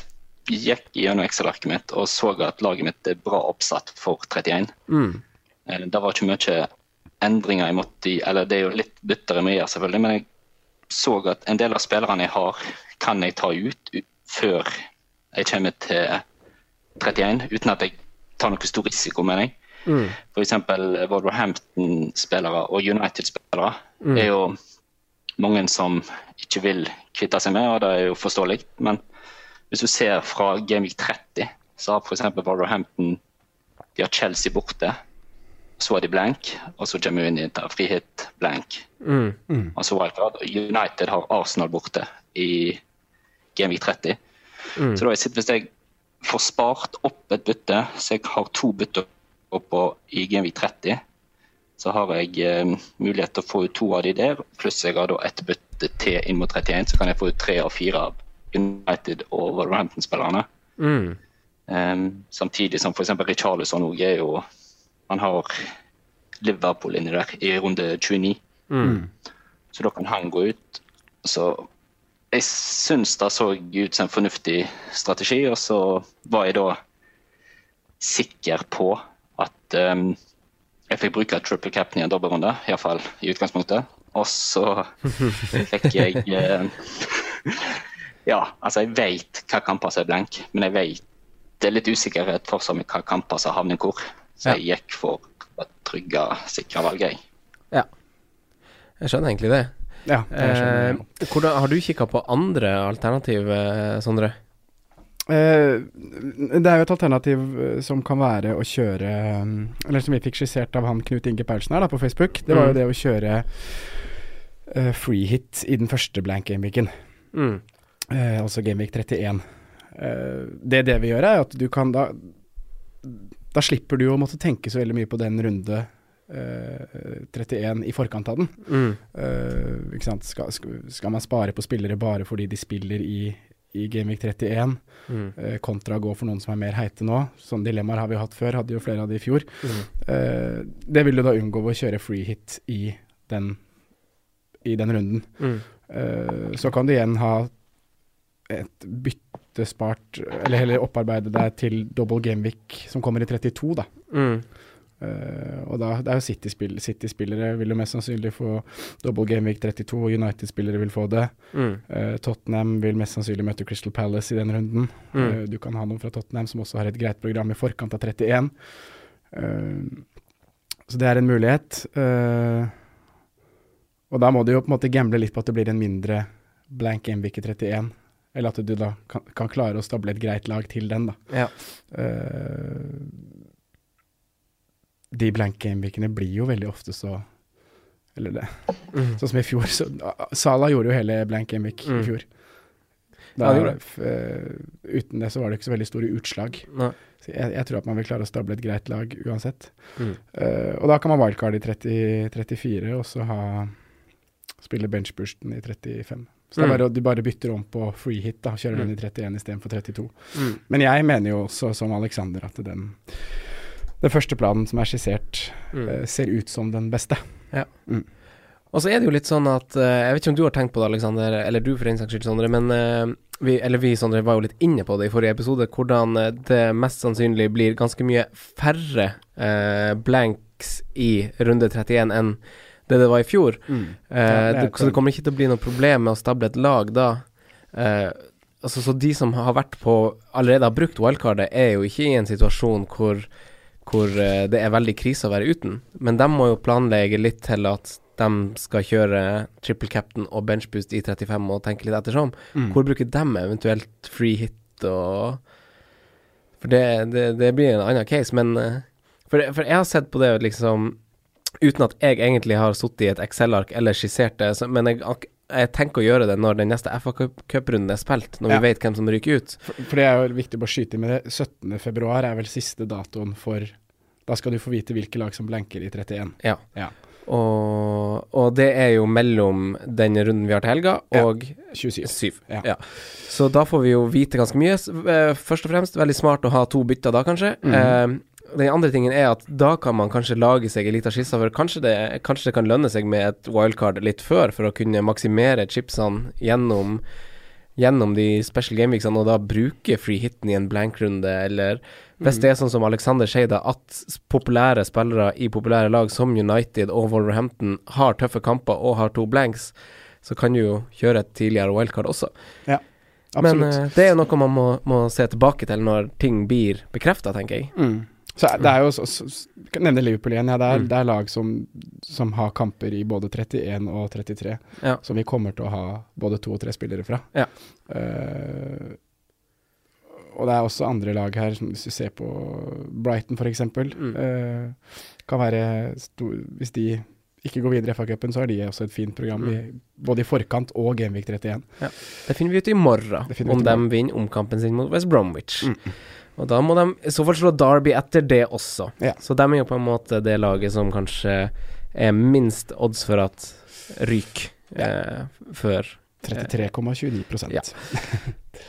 gikk gjennom Excel-arket mitt og så at laget mitt er bra oppsatt for 31. Mm. Eh, Det var ikke mye endringer jeg måtte Eller det er jo litt bytter mye, selvfølgelig, men jeg så at en del av spillerne jeg har, kan jeg ta ut før jeg kommer til 31, uten at jeg tar noe stor risiko mener deg. Mm. F.eks. Wolverhampton-spillere og United-spillere er jo mange som ikke vil kvitte seg med, og det er jo forståelig. Men hvis du ser fra Gameweek 30, så har f.eks. Wolverhampton de har Chelsea borte. Så er de blank, og så kommer vi inn i et frihet blank. Mm. Altså wildcard. United har Arsenal borte i Gameweek 30. Mm. Så da jeg sitter, hvis jeg får spart opp et bytte, så jeg har to bytter oppå på Gameweek 30, så har jeg eh, mulighet til å få ut to av de der, pluss jeg har da ett bytte til inn mot 31, så kan jeg få ut tre av fire av United og Wolverhampton-spillerne. Mm. Um, samtidig som f.eks. Richarlison òg er jo Han har Liverpool inni der i runde 29, Mm. så da kan han gå ut. Så jeg syns det så ut som en fornuftig strategi, og så var jeg da sikker på at um, jeg fikk bruke triple cap'n i en dobbeltrunde, iallfall i utgangspunktet. Og så [LAUGHS] fikk jeg uh, [LAUGHS] Ja, altså jeg vet hva kamper som er blank, men jeg vet det er litt usikkerhet fortsatt med hva kamper som havner hvor. Så jeg gikk for å trygge, sikre valget, jeg. Ja. Jeg skjønner egentlig det. Ja, det skjønner jeg. Eh, hvordan, har du kikka på andre alternativ, eh, Sondre? Eh, det er jo et alternativ eh, som kan være å kjøre mm, Eller som vi fikk skissert av han Knut Inge Paulsen her da på Facebook. Det var Mm. jo det å kjøre uh, free hit i den første blank gameweeken. Mm. Uh, altså Gameweek 31. Uh, det det vil gjøre, er at du kan da Da slipper du å måtte tenke så veldig mye på den runde eh, 31 i forkant av den. Mm. Uh, skal, skal man spare på spillere bare fordi de spiller i, i Gameweek 31, Mm. eh, kontra å gå for noen som er mer heite nå? Sånne dilemmaer har vi hatt før, hadde jo flere av de i fjor. Mm. Eh, det vil du da unngå ved å kjøre free hit i den, i den runden. Mm. Eh, så kan du igjen ha et byttespart, eller heller opparbeide deg til double gameweek som kommer i 32, da. Eh, og da, det er jo City-spillere City-spillere vil jo mest sannsynlig få double gameweek 32, og United-spillere vil få det. Mm. Uh, Tottenham vil mest sannsynlig møte Crystal Palace i den runden. Mm. Uh, du kan ha noen fra Tottenham som også har et greit program i forkant av 31. Eh, så det er en mulighet. Og da må du jo på en måte gamble litt på at det blir en mindre blank gameweek i 31. Eller at du da kan, kan klare å stable et greit lag til den, da. Ja. De blank gameweekene blir jo veldig ofte så Eller det Mm. Sånn som i fjor. Så, Sala gjorde jo hele blank gameweek Mm. i fjor. Da, ja, det. eh, uten det så var det ikke så veldig store utslag. Jeg, jeg tror at man vil klare å stable et greit lag uansett. Mm. Uh, og da kan man wildcard i 30, 34, og så ha spille benchbursten i 35. Så det Mm. bare, du bare bytter om på free hit, da. Kjører den i 31 istedenfor 32. Mm. Men jeg mener jo også, som Alexander, at den, den første planen som er skissert, Mm. eh, ser ut som den beste. Og så er det jo litt sånn at eh, Jeg vet ikke om du har tenkt på det, Alexander, eller du for den saks skyld, Sondre, men eh, vi, eller vi, Sondre, var jo litt inne på det i forrige episode, hvordan eh, det mest sannsynlig blir ganske mye færre eh, blanks i runde 31 enn det det var i fjor. Eh, Ja, det det, et så det kommer ikke til å bli noe problem med å stable et lag da. Eh, altså, så de som har vært på allerede har brukt wildcardet, er jo ikke i en situasjon hvor, hvor eh, det er veldig krise å være uten. Men de må jo planlegge litt til at de skal kjøre triple captain og benchboost i 35 og tenke litt ettersom. Mm. Hvor bruker de eventuelt free hit og For det, det, det blir en annen case, men eh, for, for jeg har sett på det liksom uten at jeg egentlig har sittet i et Excel-ark eller skissert det, så, men jeg, jeg tenker å gjøre det når den neste FA Cup- Cup-runden er spilt, når Ja. vi vet hvem som ryker ut. For, for det er jo viktig å bare skyte inn med det. 17. februar er vel siste datoen for Da skal du få vite hvilke lag som blenker i 31. Ja. Ja. Og, og det er jo mellom den runden vi har til helga, Ja. og 27. syv. Ja. Ja. Så da får vi jo vite ganske mye. Eh, Først og fremst veldig smart å ha to bytter da, kanskje. Mhm. Eh, den andre tingen er at da kan man kanskje lage seg en liten skisse, for kanskje det, kanskje det kan lønne seg med et wildcard litt før, for å kunne maksimere chipsene gjennom Gjennom de special game-viksene, og da bruke free hiten i en blank-runde, eller hvis det er sånn som Alexander sier, da, at populære spillere i populære lag som United og Wolverhampton har tøffe kamper og har to blanks, så kan du jo kjøre et tidligere wildcard også. Ja, Absolutt. eh, det er noe man må, må se tilbake til når ting blir bekrefta, tenker jeg. Mm. Så det er jo så, så, så kan nevne Liverpool igjen. Ja, det, er, Mm. det er lag som, som har kamper i både 31 og 33, Ja. som vi kommer til å ha både to og tre spillere fra. Ja. Uh, og det er også andre lag her, som hvis du ser på Brighton f.eks. Mm. Uh, kan være stor, Hvis de ikke går videre i FA-cupen, så har de også et fint program, Mm. i, både i forkant og Genvik 31. Det finner vi ut i morgen, om de vinner omkampen sin mot West Bromwich. Mm. Og da må de i så fall slå Derby etter det også. Ja. Så de er jo på en måte det laget som kanskje er minst odds for at ryker eh, før 33,29 Ja.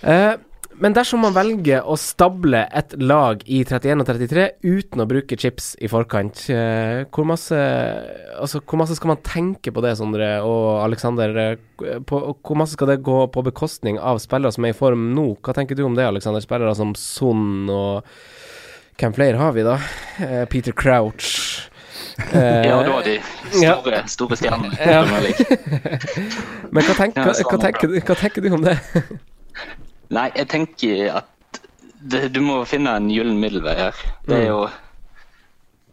Eh, men dersom man velger å stable et lag i 31 og 33 uten å bruke chips i forkant, eh, hvor, masse, altså, hvor masse skal man tenke på det, Sondre og Aleksander? Eh, Hvor masse skal det gå på bekostning av spillere som er i form nå? Hva tenker du om det, Aleksander? Spillere som Son og Hvem flere har vi, da? Eh, Peter Crouch. [LAUGHS] Ja, da de ja. [LAUGHS] store, store stjernene. Ja. [LAUGHS] Men hva, tenker, hva, hva, tenker, hva tenker du om det? Nei, jeg tenker at det, du må finne en gyllen middelvei her. Det er Mm. jo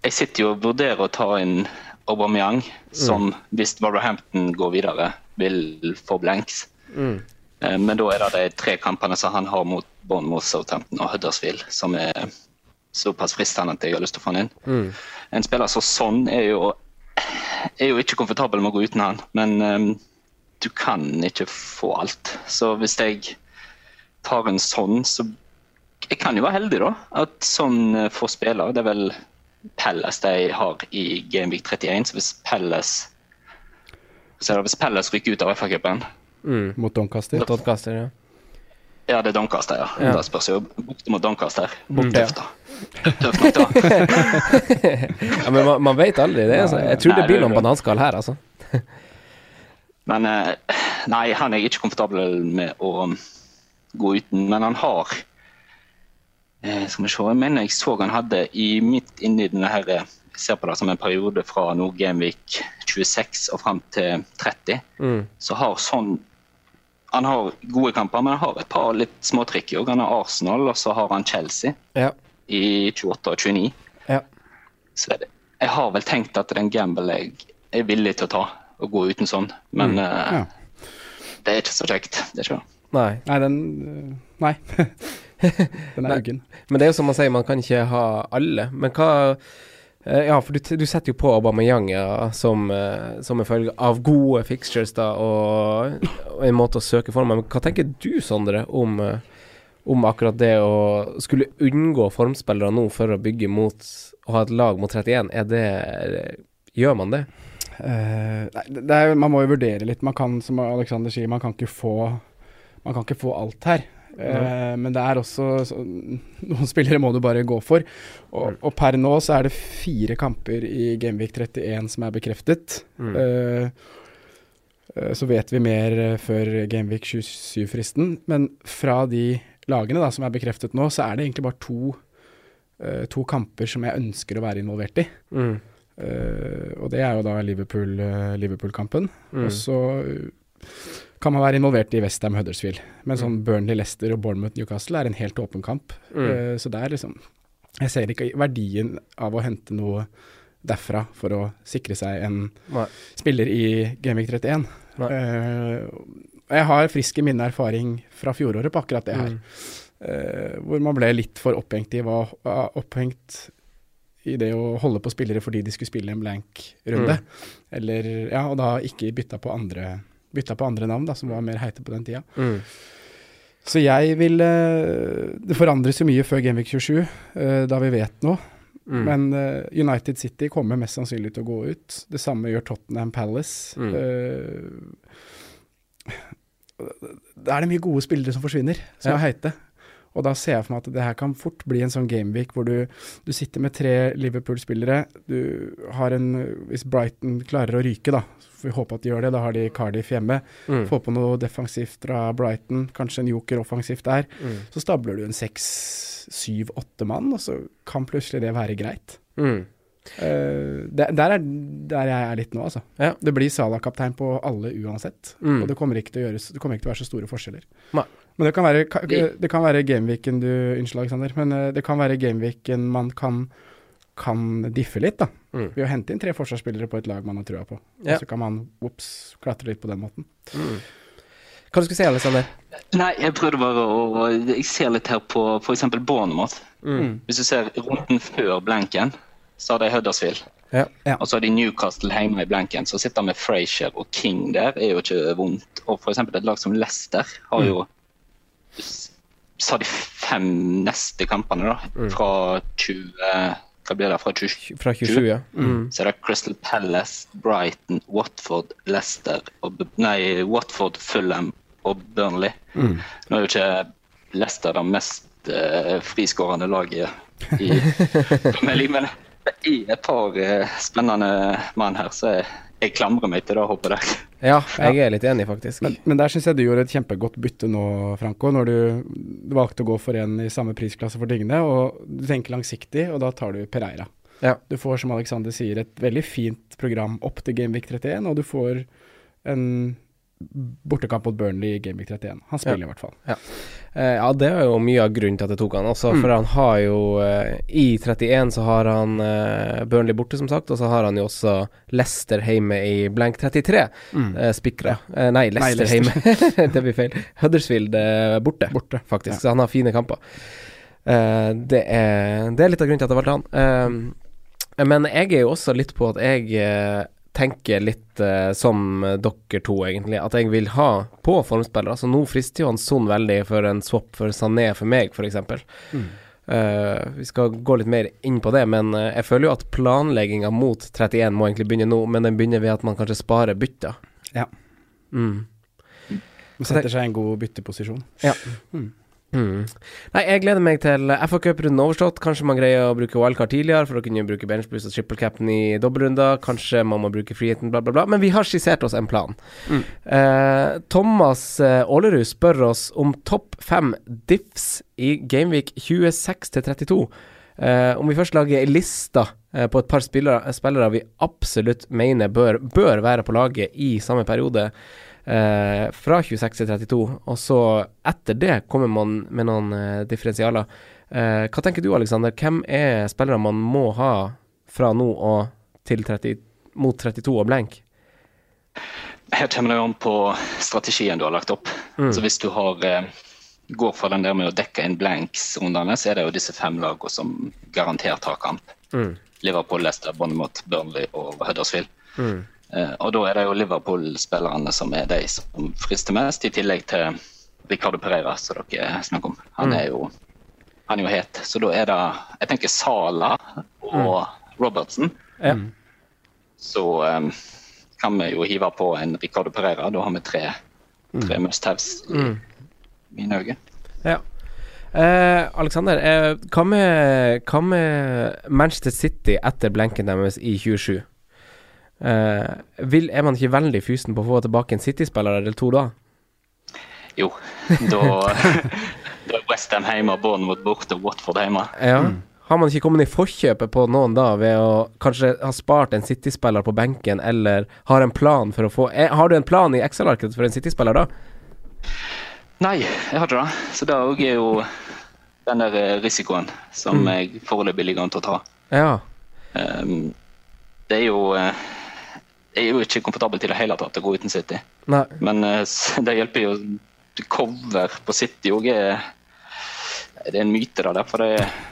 Jeg sitter jo og vurderer å ta inn Aubameyang, som hvis Wolverhampton går videre, vil få blanks. Mm. Eh, Men da er det de tre kampene som han har mot Bournemouth, Southampton og Huddersfield, som er såpass fristende at jeg har lyst til å få han inn. Mm. En spiller som sånn er jo, er jo ikke komfortabel med å gå uten han, men um, du kan ikke få alt. Så hvis jeg tar en sånn, så Jeg kan jo være heldig, da. At sånn eh, får spille. Det er vel Pelles de har i Gameweek 31, så hvis Pelles så er det hvis Pelles rykker ut av FA-cupen Mm. Mot Doncaster. Doncaster ja. Ja, det er Doncaster, ja. Ja. Da spørs jo borte mot Doncaster. Borte, Tøft, da. Tøft nok, da. [LAUGHS] Ja, men man, man vet aldri det. Altså. Jeg tror Nei, det blir noen bananskall her, altså. Men eh, nei, han er jeg ikke komfortabel med å gå uten. Men han har eh, Skal vi se, jeg mener jeg så han hadde i midt inni denne her eh, Jeg ser på det som en periode fra Gameweek 26 og fram til 30. Mm. Så har sånn Han har gode kamper, men han har et par litt småtrikk òg. Han har Arsenal, og så har han Chelsea Ja. i 28 og 29. ja. Så er det, jeg har vel tenkt at det er en gamble jeg er villig til å ta. å gå uten sånn. Men Mm. eh, Ja. det er ikke så kjekt. Det er ikke det. Nei. Nei, den øh, Nei. [LAUGHS] den er uggen. Men det er jo som man sier, man kan ikke ha alle. Men hva eh, Ja, for du, du setter jo på Aubameyang ja, som, eh, som en følge av gode fixtures da, og, og en måte å søke form Men hva tenker du, Sondre, om, eh, om akkurat det å skulle unngå formspillere nå for å bygge mot å ha et lag mot 31? Er det Gjør man det? Uh, nei, det er, man må jo vurdere litt. Man kan, som Alexander sier, man kan ikke få, man kan ikke få alt her. Uh, men det er også så, Noen spillere må du bare gå for. Og, og per nå så er det fire kamper i Gameweek 31 som er bekreftet. Mm. Uh, uh, så vet vi mer før Gameweek 27-fristen. Men fra de lagene da som er bekreftet nå, så er det egentlig bare to, to kamper som jeg ønsker å være involvert i. Mm. Og det er jo da Liverpool, Liverpool-kampen. Mm. Og så kan man være involvert i Westham Huddersfield. Men sånn Burnley, Leicester og Bournemouth Newcastle er en helt åpen kamp. Mm. Eh, så det er liksom Jeg ser ikke verdien av å hente noe derfra for å sikre seg en Nei. spiller i Gamevik 31. Nei. Eh, jeg har friske minne erfaring fra fjoråret på akkurat det her. Mm. Uh, hvor man ble litt for opphengt i, hva, opphengt i det å holde på spillere fordi de skulle spille en blank runde. Eller, ja, og da ikke bytta på andre bytta på andre navn da, som var mer heite på den tida. Mm. Så jeg vil eh, Det forandres jo mye før Genvik 27, eh, da vi vet noe. Mm. Men eh, United City kommer mest sannsynlig til å gå ut. Det samme gjør Tottenham Palace. Mm. Uh, da er det mye gode spillere som forsvinner, som Ja. er heite. Og da ser jeg for meg at det her kan fort bli en sånn gameweek hvor du, du sitter med tre Liverpool-spillere. Du har en Hvis Brighton klarer å ryke, da, så vi håper at de gjør det, da har de Cardiff hjemme. Mm. Få på noe defensivt fra Brighton, kanskje en joker offensivt der. Mm. Så stabler du en seks, syv, åtte mann, og så kan plutselig det være greit. Mm. Uh, der, der er der jeg er litt nå, altså. Ja. Det blir Salah-kaptein på alle uansett. Mm. Og det kommer, ikke til å gjøres, det kommer ikke til å være så store forskjeller. Nei. Men det kan være, ka- det kan være gameweeken du Unnskyld, Alexander. Men eh, det kan være gameweeken man kan, kan diffe litt, da. Mm. Ved å hente inn tre forsvarsspillere på et lag man har trua på. Ja. Og så kan man ops, klatre litt på den måten. Mm. Hva du skulle si, Alexander? Nei, jeg prøvde bare å Jeg ser litt her på f.eks. Bournemouth. Mm. Hvis du ser runden før blanken, så har de Huddersfield. Ja. Ja. Og så har de Newcastle hjemme i blanken. Så sitter med Frazier og King der, er jo ikke vondt. Og f.eks. et lag som Leicester har jo Så har de fem neste kampene, da. Fra 20 Hva blir det? Fra 20, Fra 27, ja. Mm. så er det Crystal Palace, Brighton, Watford, Leicester og, Nei, Watford, Fulham og Burnley. Nå er jo ikke Leicester det mest uh, friskårende laget i [LAUGHS] Premier men det er et par uh, spennende mann her, så jeg, jeg klamrer meg til det håpet der. Ja, jeg er litt enig, faktisk. Men, men der syns jeg du gjorde et kjempegodt bytte nå, Franco, når du, valgte å gå for en i samme prisklasse for Digne, og du tenker langsiktig, og da tar du Pereira. Ja. Du får, som Alexander sier, et veldig fint program opp til Gameweek 31, og du får en bortekamp mot Burnley i Gameweek 31. Han spiller i hvert fall. Eh, ja, det er jo mye av grunnen til at jeg tok han også, Mm. for han har jo uh, I 31 så har han uh, Burnley borte, som sagt, og så har han jo også Leicester hjemme i blank 33. Mm. Spikra. Nei, Leicester Leicester. hjemme. [LAUGHS] det blir feil. Huddersfield borte, Borte. faktisk. Ja. Så han har fine kamper. Det, er, det er litt av grunnen til at jeg valgte han. Men jeg er jo også litt på at jeg tenker litt eh, som dere to, egentlig. At jeg vil ha på formspillere. Altså Nå frister jo han Son veldig for en swap for Sané for meg, f.eks. Mm. Uh, vi skal gå litt mer inn på det, men uh, jeg føler jo at planlegginga mot 31 må egentlig begynne nå, men den begynner ved at man kanskje sparer bytter. Ja. Mm. Han setter seg i en god bytteposisjon. Ja. Mm. Nei, jeg gleder meg til FA Cup-runden overstått. Kanskje man greier å bruke wildcard tidligere for å kunne bruke benchboost og triple cap'n i dobbeltrunder. Kanskje man må bruke friheten, bla, bla, bla. Men vi har skissert oss en plan. Mm. Eh, Thomas eh, Aalerud spør oss om topp fem diffs i Gameweek 26 til 32. Eh, om vi først lager ei liste eh, på et par spillere, spillere vi absolutt mener bør, bør være på laget i samme periode. Eh, fra 26 til 32, og så etter det kommer man med noen eh, differensialer. Eh, hva tenker du, Alexander? Hvem er spillere man må ha fra nå og til 30, mot 32 og blank? Her kommer det an på strategien du har lagt opp. Så hvis du har eh, går for den der med å dekke inn blanks-rundene, så er det jo disse fem lagene som garantert har kamp. Liverpool, Leicester, Bournemouth, Burnley og Huddersfield. Eh, og da er det jo Liverpool-spillerne som er de som frister mest, i tillegg til Ricardo Pereira, som dere snakker om. Han er jo han er jo het. Så da er det Jeg tenker Sala og Robertson. Ja. Så um, kan vi jo hive på en Ricardo Pereira. Da har vi tre, tre must-haves i mine øyne. Ja. Eh, Alexander, eh, hva, med, hva med Manchester City etter blenken deres i 27? Eh, vil, er man ikke veldig fysen på å få tilbake en City-spiller eller to da? Jo, da, [LAUGHS] da er Westham hjemme, Bournemouth borte, Watford hjemme. Ja. Har man ikke kommet i forkjøpet på noen da, ved å kanskje ha spart en City-spiller på benken, eller har en plan for å få er, Har du en plan i Excel-arket for en City-spiller da? Nei, jeg har ikke det. Så det òg er jo den der eh, risikoen som jeg foreløpig ligger an til å ta. Ja. Um, det er jo eh, Jeg er jo ikke komfortabel til det hele tatt å gå uten City. Nei. Men eh, det hjelper jo Cover på City òg er det er en myte, da. Derfor det,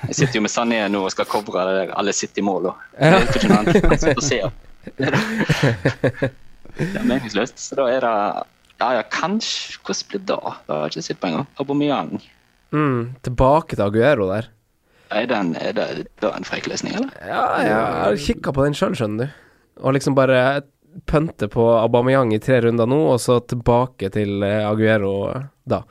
jeg sitter jo med Sané nå og skal covre alle City-mål. Det hjelper ikke ser. [LAUGHS] Det er meningsløst. Så da er det Ja, ja, kanskje Hvordan blir det da? Det har jeg ikke sett på engang. Aubameyang. Mm, tilbake til Aguero der. Er, den, er det da en frekk løsning, eller? Ja, jeg har kikka på den sjøl, skjønner du. Og liksom bare pønte på Aubameyang i tre runder nå, og så tilbake til eh, Aguero da.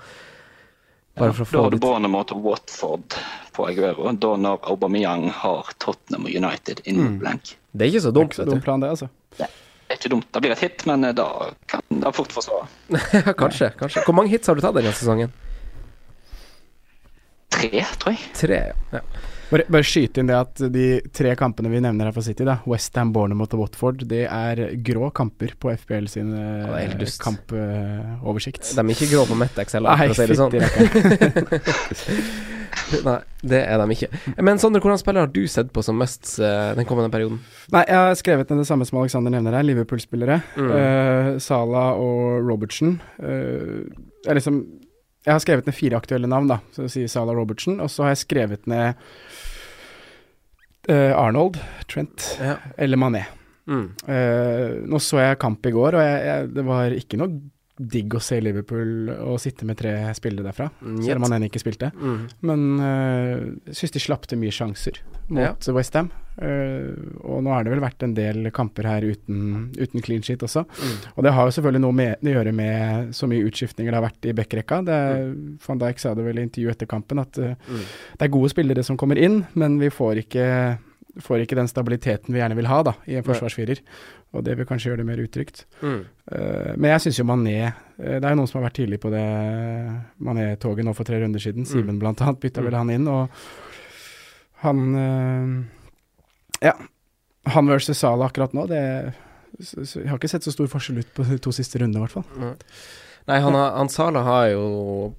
Bare for å da få har du Bournemouth og Watford på Aguero. Da når Aubameyang har Tottenham og United Mm. innen blank. Det er ikke så dumt, Så vet dum du. plan, det, altså. Det er ikke dumt. Det blir et hit, men eh, da kan det fort forsvare. [LAUGHS] Ja, kanskje, kanskje. Hvor mange hits har du tatt denne sesongen? Tre, tror jeg. Tre, ja. Bare, bare skyte inn det at de tre kampene vi nevner her for City, da Westham, Bournemouth og Watford, det er grå kamper på FPL sin Ja, dust. kampoversikt. De er ikke grå på Mettex heller, for å si det sånn. [LAUGHS] Nei, det er de ikke. Men Sondre, hvordan spiller har du sett på som mest eh, den kommende perioden? Nei, jeg har skrevet ned det samme som Alexander nevner her, Liverpool-spillere. Mm. Uh, Salah og Robertson. Uh, er liksom, jeg har skrevet ned fire aktuelle navn, da. Så sier Salah Robertsen. Robertson. Og så har jeg skrevet ned uh, Arnold, Trent Ja. eller Mané. Mm. Uh, nå så jeg kamp i går, og jeg, jeg, det var ikke noe digg å se Liverpool og sitte med tre spillere derfra, selv om han ennå ikke spilte. Mm. Men uh, jeg syns de slapp til mye sjanser mot Westham. Uh, og nå har det vel vært en del kamper her uten, uten clean sheet også. Mm. Og det har jo selvfølgelig noe med, å gjøre med så mye utskiftninger det har vært i backrekka. Det er, Van Dijk sa det vel i intervjuet etter kampen at uh, Mm. det er gode spillere som kommer inn, men vi får ikke, får ikke den stabiliteten vi gjerne vil ha da, i en forsvarsfirer. Og det vil kanskje gjøre det mer utrygt. Mm. Uh, men jeg syns jo Mané uh, Det er jo noen som har vært tidlig på det Mané-toget nå for tre runder siden. Mm. Simen blant annet bytta Mm. vel han inn, og han uh, Ja. Han versus Salah akkurat nå, det Jeg har ikke sett så stor forskjell ut på de to siste rundene, i hvert fall. Nei, han, har, han Sala har jo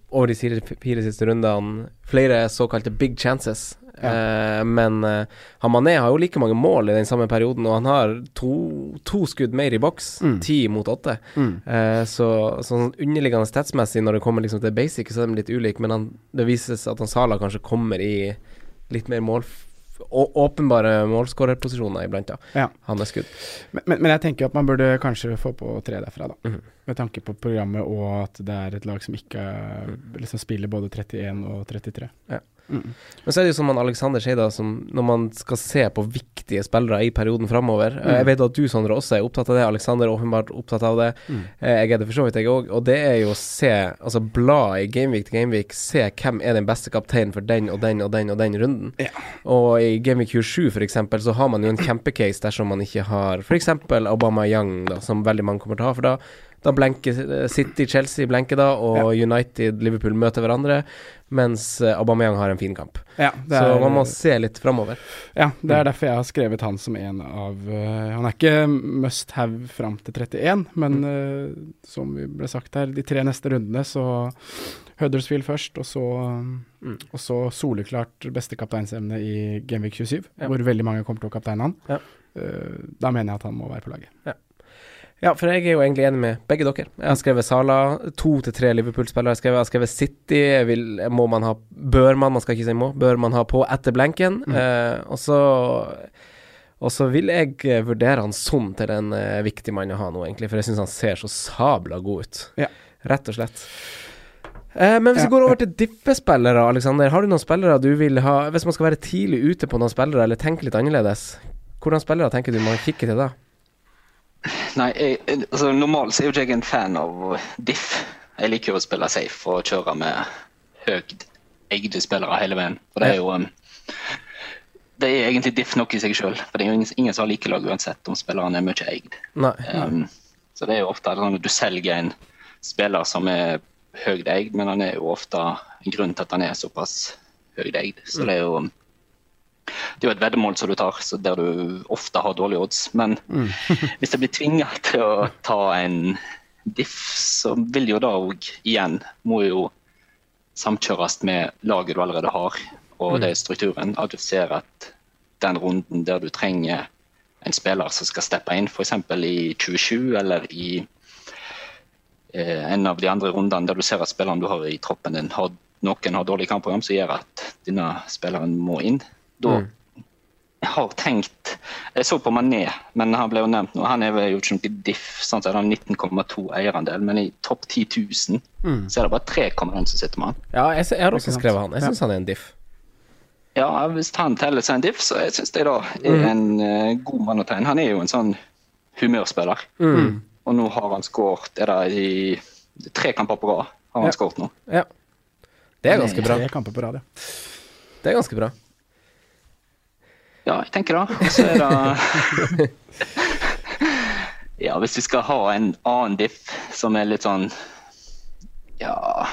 over de fire, fire siste rundene flere såkalte big chances. Eh, men uh, han Mané har jo like mange mål i den samme perioden, og han har to, to skudd mer i boks. Mm. Ti mot åtte. Eh, så sånn underliggende statsmessig, når det kommer liksom til basic, så er de litt ulike, men han, det vises at han Sala kanskje kommer i litt mer mål... Åpenbare målskårerposisjoner iblant, da. Ja. Han er skudd. Men, men, men jeg tenker at man burde kanskje få på tre derfra, da. Mhm. Med tanke på programmet og at det er et lag som ikke liksom spiller både 31 og 33. Ja. Mm. Men så er det jo som han Alexander sier, da, som når man skal se på viktige spillere i perioden framover Mm. Jeg vet at du, Sondre, også er opptatt av det. Alexander er åpenbart opptatt av det. Mm. Eh, Jeg er det for så vidt, jeg òg. Og det er jo å se, altså bla i Gameweek til Gameweek, se hvem er den beste kapteinen for den og den og den og den runden. Ja. Og i Gameweek 27 for eksempel, så har man jo en kjempecase dersom man ikke har f.eks. Obama Young, da, som veldig mange kommer til å ha. For da da blenker City, Chelsea blenker da, og United, Liverpool møter hverandre, mens eh, Aubameyang har en fin kamp. Ja, er, Så man må se litt framover. ja, det er derfor jeg har skrevet han som en av uh, Han er ikke must have fram til 31, men uh, som vi ble sagt her, de tre neste rundene, så Huddersfield først, og så, Mm. og så soleklart beste kapteinsemne i Genvik 27, Ja. hvor veldig mange kommer til å kapteine han. Ja. Da mener jeg at han må være på laget. Ja, for jeg er jo egentlig enig med begge dere. Jeg har skrevet Sala, to til tre Liverpool-spillere. Jeg har skrevet, jeg har skrevet City. Jeg vil, må man ha Bør man, man skal ikke si må, bør man ha på etter blenken. Eh, og så og så vil jeg eh, vurdere han som til en eh, viktig mann å ha nå, egentlig, for jeg syns han ser så sabla god ut. Ja. Rett og slett. Eh, men hvis Ja, vi går over til diffespillere, Aleksander. Har du noen spillere du vil ha Hvis man skal være tidlig ute på noen spillere, eller tenke litt annerledes, hvordan spillere tenker du man kikker til da? Nei, jeg, altså Normalt så er jo ikke jeg en fan av diff. Jeg liker jo å spille safe og kjøre med høyt eide spillere hele veien. For det er jo um, Det er egentlig diff nok i seg sjøl. For det er jo ingen, ingen som har like lag uansett om spilleren er mye eid. Nei. Um, så det er jo ofte sånn at du selger en spiller som er høyt eid, men han er jo ofte en grunn til at han er såpass høyt eid. Så det er jo det er jo et veddemål som du tar, så der du ofte har dårlige odds. Men [LAUGHS] hvis jeg blir tvinga til å ta en diff, så vil jo da òg igjen må jo samkjøres med laget du allerede har, og det er strukturen. At du ser at den runden der du trenger en spiller som skal steppe inn, f.eks. i 27 eller i eh, en av de andre rundene der du ser at spilleren du har i troppen din, har, noen har dårlig kampprogram som gjør at denne spilleren må inn. Da jeg har tenkt Jeg så på Mané, men han ble jo nevnt nå. Han er jo ikke noe diff. Sånn, så er det 19,2 eierandel, men i topp 10 000 så er det bare 3,1 som sitter med han. Ja, jeg, jeg har også skrevet han. Jeg Ja. han er en diff. Ja, hvis han teller seg en diff, så jeg syns det da er en eh, god mann å tegne. Han er jo en sånn humørspiller. Og nå har han skåret Er det i tre kamper på rad har han Ja. skåret nå? Ja. Det er ganske bra. Tre kamper på rad, ja. Det er ganske bra. Ja, jeg tenker det. Så er det [LAUGHS] Ja, hvis vi skal ha en annen diff som er litt sånn Ja,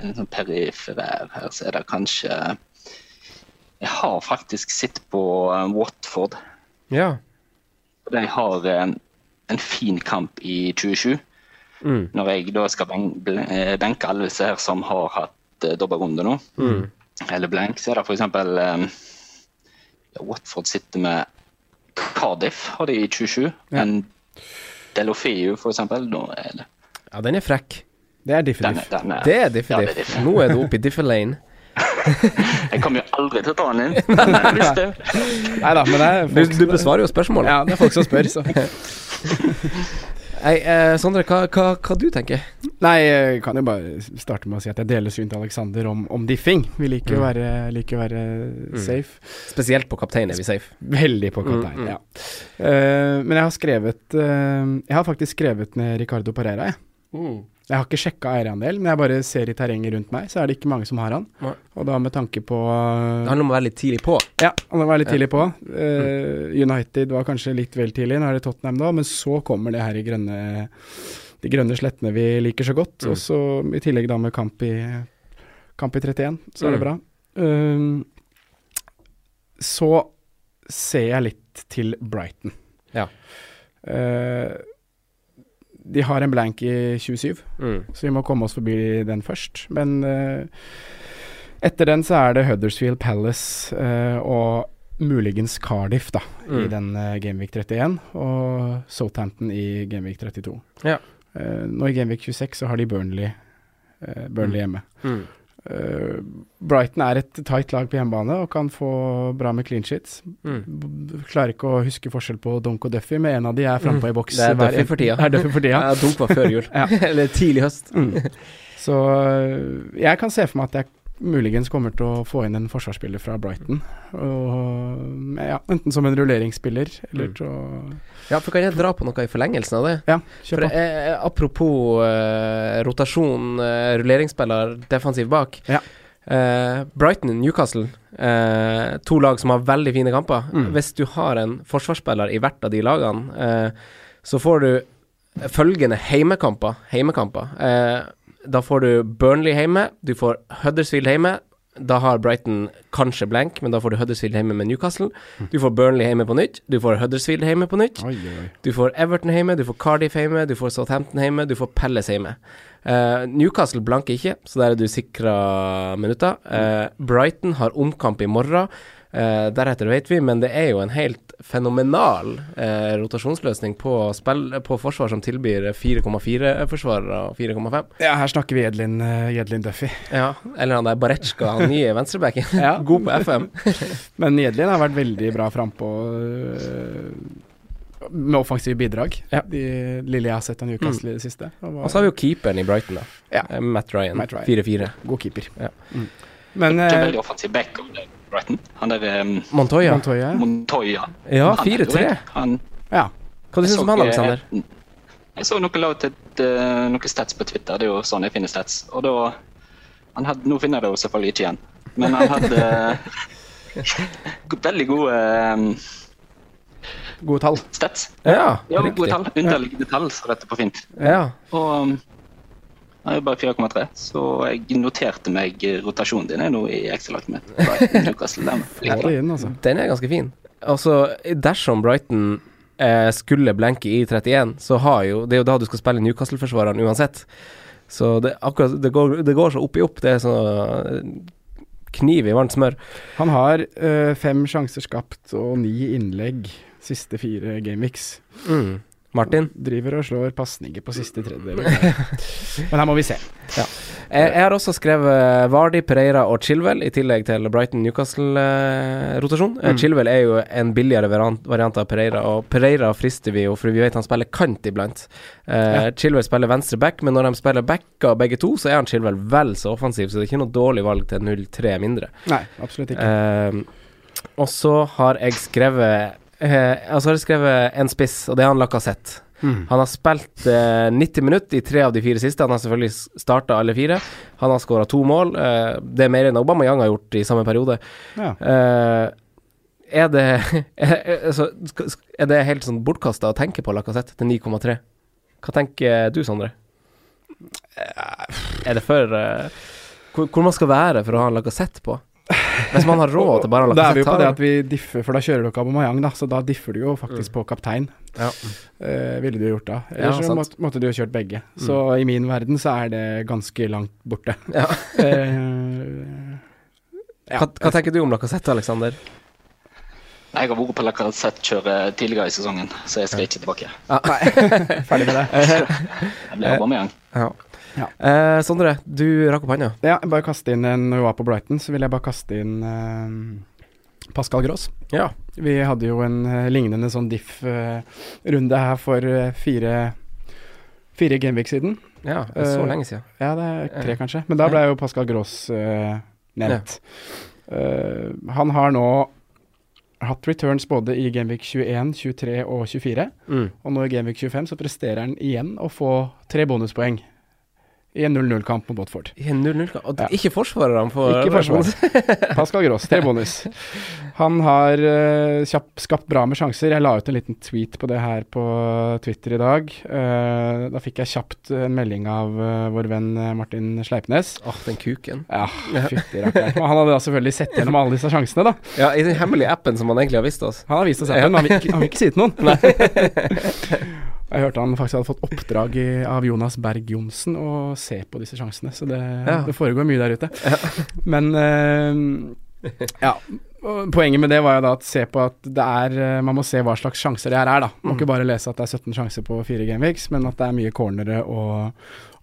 en litt sånn perifer her, så er det kanskje Jeg har faktisk sett på eh, Watford. Ja. De har en, en fin kamp i 2027. Mm. Når jeg da skal ben eh, benke alle disse her som har hatt uh, dobbeltrunde nå, Mm. eller blank, så er det f.eks. Watford sitter med Cardiff, har de i 27. Ja. En Delofeu, for eksempel. er det ja, den er frekk. Det er diffediff. er, Det er Ja, diff. er diffediff. diff. Nå er du oppe i diffelane. [LAUGHS] Jeg kommer jo aldri til å ta den inn. [LAUGHS] Nei da, men det er Du, du besvarer jo spørsmålet. Ja, det er folk som spør, så. [LAUGHS] Nei, eh, Sondre, hva, hva, hva du tenker Nei, jeg kan jo bare starte med å si at jeg deler synet til Alexander om, om diffing. Vi liker å være, liker å være safe. Spesielt på kaptein er vi safe. Veldig på kaptein, Mm, mm. ja. Eh, men jeg har skrevet eh, Jeg har faktisk skrevet ned Ricardo Pereira, jeg. Jeg har ikke sjekka eierandel, men jeg bare ser i terrenget rundt meg, så er det ikke mange som har han. Nei. Og da med tanke på Det handler om å være litt tidlig på. Ja, han være litt tidlig på. Eh, United var kanskje litt vel tidlig, nå er det Tottenham da, men så kommer det her i grønne de grønne slettene vi liker så godt. Og så i tillegg da med kamp i, kamp i 31, så er det Mm. bra. Uh, så ser jeg litt til Brighton. Ja. Eh, de har en blank i 27, Mm. så vi må komme oss forbi den først. Men uh, etter den så er det Huddersfield Palace uh, og muligens Cardiff da, i Mm. den uh, Gameweek 31, og Southampton i Gameweek 32. Ja. Eh, nå i Gameweek 26 så har de Burnley, eh, Burnley hjemme. Mm. Eh, Brighton er et tight lag på hjemmebane og kan få bra med clean sheets. Mm. Klarer ikke å huske forskjell på Donk og Duffy, men en av de er frampå i boks. Det er Duffy for tida. Er for tida. Ja, Dunk var før jul. [LAUGHS] Ja. Eller tidlig høst. Mm. Så øh, jeg kan se for meg at jeg muligens kommer til å få inn en forsvarsspiller fra Brighton. Og, ja, enten som en rulleringsspiller, eller Mm. til å Ja, for kan jeg dra på noe i forlengelsen av det? Ja, kjør på. eh, Apropos eh, rotasjon, eh, rulleringsspiller, defensiv bak. Ja. Eh, Brighton, Newcastle, eh, to lag som har veldig fine kamper. Mm. Hvis du har en forsvarsspiller i hvert av de lagene, eh, så får du følgende heimekamper. heimekamper. Da får du Burnley hjemme, du får Huddersfield hjemme. Da har Brighton kanskje blank, men da får du Huddersfield hjemme med Newcastle. Du får Burnley hjemme på nytt, du får Huddersfield hjemme på nytt. Oi, oi. Du får Everton hjemme, du får Cardiff hjemme, du får Southampton hjemme, du får Pelles hjemme. Uh, Newcastle blanker ikke, så der er du sikra minutter. Uh, Brighton har omkamp i morgen. Eh, deretter vet vi, men det er jo en helt fenomenal uh, rotasjonsløsning på, spill, på forsvar som tilbyr 4,4-forsvarere og 4,5. Ja, her snakker vi Edlin, uh, Edlin Duffy. Ja, eller han der Baretsjka, han nye venstrebacken. [LAUGHS] Ja. [LAUGHS] God på FM. [LAUGHS] Men Jedlin har vært veldig bra frampå uh, med offensive bidrag. Ja. De lille jeg har sett av Newcastle i det siste. Og Og så har vi jo keeperen i Brighton, da. Ja. Matt Ryan. Matt Ryan. 4-4. God keeper. Ja. Mm. Men Ikke uh, veldig offensiv back om det, Brighton. Han der um, Montoya. Montoya Montoya. Ja, Han er jo 4-3. Han Ja. Hva du syns du om han, Alexander? eh, Jeg så noe la ut et, eh, noen stats på Twitter. Det er jo sånn jeg finner stats. Og da han hadde, Nå finner jeg det jo selvfølgelig ikke igjen, men han hadde [LAUGHS] veldig gode um, Gode tall. stats. Ja, Ja, riktig. gode tall. Underliggende tall, så dette på fint. Ja. Og um, han er jo bare 4,3, så jeg noterte meg rotasjonen din er nå i [LAUGHS] den det jeg. inn, altså. Den er ganske fin. Altså, dersom Brighton eh, skulle blenke i 31, så har jo Det er jo da du skal spille Newcastle-forsvareren uansett. Så det, akkurat, det, går, det går så opp i opp. Det er sånn kniv i varmt smør. Han har eh, fem sjanser skapt og ni innlegg siste fire gameweeks. Mm. Martin? Driver og slår pasninger på siste tredjedel. [LAUGHS] Men her må vi se. Jeg, jeg har også skrevet Vardi, Pereira og Chilwell, i tillegg til Brighton-Newcastle-rotasjon. Mm. Chilwell er jo en billigere variant, variant av Pereira, og Pereira frister vi jo, for vi vet han spiller kant iblant. Uh, Ja. Chilwell spiller venstre back, men når de spiller backa begge to, så er han Chilwell vel så offensiv, så det er ikke noe dårlig valg til 0-3 mindre. Nei, absolutt ikke. Uh, og så har jeg skrevet eh, så har jeg skrevet en spiss, og det er han Lacassette. Mm. Han har spilt eh, 90 minutter i tre av de fire siste. Han har selvfølgelig starta alle fire. Han har skåra to mål. Eh, det er mer enn Aubameyang har gjort i samme periode. Ja. Eh, er det [LAUGHS] altså, Er det helt sånn bortkasta å tenke på Lacassette til 9,3? Hva tenker du, Sondre? Er det for eh, hvor man skal være for å ha en Lacassette på? Hvis man har råd til bare å ha Da er vi jo på det at vi differ, for da kjører du ikke Aubameyang, da, så da differ du jo faktisk på kaptein. Ja. Eh, ville du gjort da. Ja, så måtte, måtte du jo kjørt begge. Så i min verden så er det ganske langt borte. Ja. Eh, [LAUGHS] ja. Hva, hva tenker du om Lacassette, Alexander? Jeg har vært på Lacassette-kjøret tidligere i sesongen, så jeg skal ikke tilbake. Nei, [LAUGHS] Ferdig med det. Jeg ble Abomayang. Ja. Ja. Eh, Sondre, du rakk opp hånda. Ja, bare kaste inn en Når vi var på Brighton, så vil jeg bare kaste inn eh, Pascal Gross. Ja. Vi hadde jo en eh, lignende sånn diff-runde her for eh, fire Fire Genvik siden. ja det er så Eh, lenge siden. Ja, det er tre, kanskje. Men da ble jo Pascal Gross eh, nevnt. Eh, han har nå hatt returns både i Genvik 21, 23 og 24. Mm. Og nå i Genvik 25 så presterer han igjen å få tre bonuspoeng i en 0-0-kamp mot Watford. I en 0-0 Og Ja. ikke forsvarerne får Ikke forsvar. [LAUGHS] Pascal Gross, tre bonus. Han har uh, kjapp, skapt bra med sjanser. Jeg la ut en liten tweet på det her på Twitter i dag. Uh, da fikk jeg kjapt en melding av uh, vår venn Martin Sleipnes. Åh, den kuken. Ja, fytti rakkeren. Han hadde da selvfølgelig sett gjennom alle disse sjansene, da. Ja, i den hemmelige appen som han egentlig har vist oss. Han har vist oss appen, men han vil, han vil ikke si det til noen. [LAUGHS] [LAUGHS] Jeg hørte han faktisk hadde fått oppdrag i, av Jonas Berg Johnsen å se på disse sjansene, så det, Ja. det foregår mye der ute. Men uh, ja. Poenget med det var jo da at se på at det er eh, Man må se hva slags sjanser det her er, da. Man må ikke bare lese at det er 17 sjanser på fire gameweeks, men at det er mye cornere og,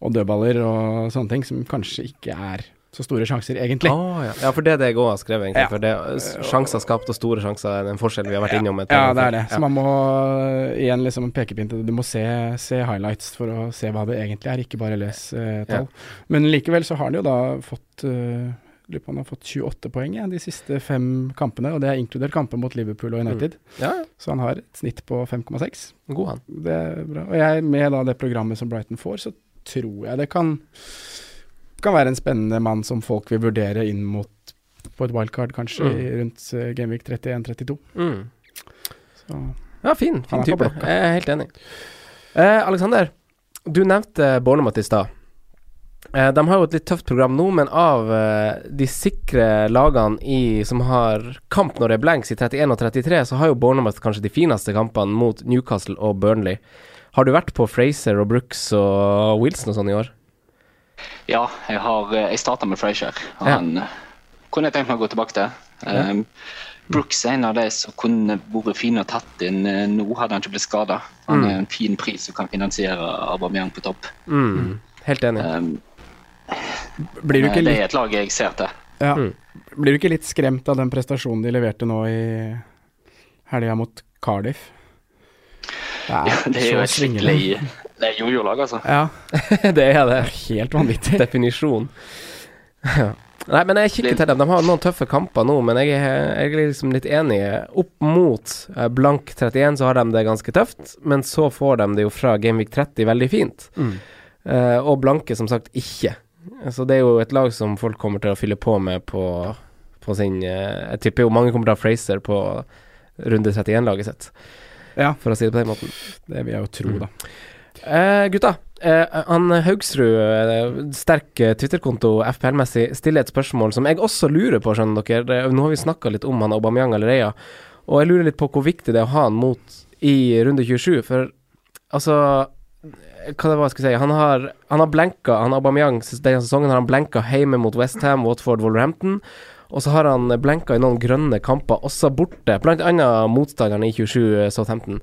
og dødballer og sånne ting som kanskje ikke er så store sjanser, egentlig. Oh, ja. ja, for det er det jeg òg har skrevet, egentlig. Ja. For det er sjanser skapt og store sjanser er den forskjellen vi har vært innom. et Ja, det er det. Så man må igjen liksom en pekepinn til det. Du må se, se highlights for å se hva det egentlig er, ikke bare les eh, tall. Men likevel så har han jo da fått øh, Lurer på han har fått 28 poeng ja, de siste fem kampene, og det er inkludert kamper mot Liverpool og United. Ja, Så han har et snitt på 5,6. god han. Det er bra. Og jeg, med da det programmet som Brighton får, så tror jeg det kan, kan være en spennende mann som folk vil vurdere inn mot på et wildcard, kanskje, Mm. rundt uh, Gameweek 31-32. Mm. Ja, fin, fin type. Jeg er helt enig. Eh, Alexander, du nevnte Bournemouth i stad. Eh, de har jo et litt tøft program nå, men av eh, de sikre lagene i, som har kamp når det er blanks i 31 og 33, så har jo Bournemouth kanskje de fineste kampene mot Newcastle og Burnley. Har du vært på Fraser og Brooks og Wilson og sånn i år? Ja, jeg har eh, Jeg starta med Frazier. Ja. Han kunne jeg tenkt meg å gå tilbake til. Um, Brooks er en av de som kunne vært fin å tatt inn eh, nå, hadde han ikke blitt skada. Han er en fin pris som kan finansiere Aubameyang på topp. Mm. Helt enig. Um, Blir du ikke det er et lag jeg ser til. Ja. Mm. Blir du ikke litt skremt av den prestasjonen de leverte nå i helga mot Cardiff? Det Ja, det er jo et svingende. skikkelig Det er jojo-lag, altså. Ja, [LAUGHS] det er det. helt vanvittig. Definisjon. [LAUGHS] Ja. Nei, men jeg kikker til dem. De har noen tøffe kamper nå, men jeg er, jeg er liksom litt enig. Opp mot eh, blank 31 så har de det ganske tøft, men så får de det jo fra Gameweek 30 veldig fint. Mm. Uh, og blanke som sagt ikke. Så det er jo et lag som folk kommer til å fylle på med på, på sin uh, Jeg tipper jo mange kommer til å ha Fraser på runde 31-laget sitt, Ja, for å si det på den måten. det vil jeg jo tro, Mm. da. Eh, gutta, eh, han Haugsrud, eh, sterk eh, Twitter-konto FPL-messig, stiller et spørsmål som jeg også lurer på, skjønner dere. Eh, Nå har vi snakka litt om han Aubameyang allerede, og jeg lurer litt på hvor viktig det er å ha han mot i runde 27, for altså hva det var jeg skulle si Han har, han har blenka Han Aubameyang denne sesongen har han blenka hjemme mot Westham, Watford, Wolverhampton. Og så har han blenka i noen grønne kamper, også borte, blant annet motstanderen i 27, Southampton.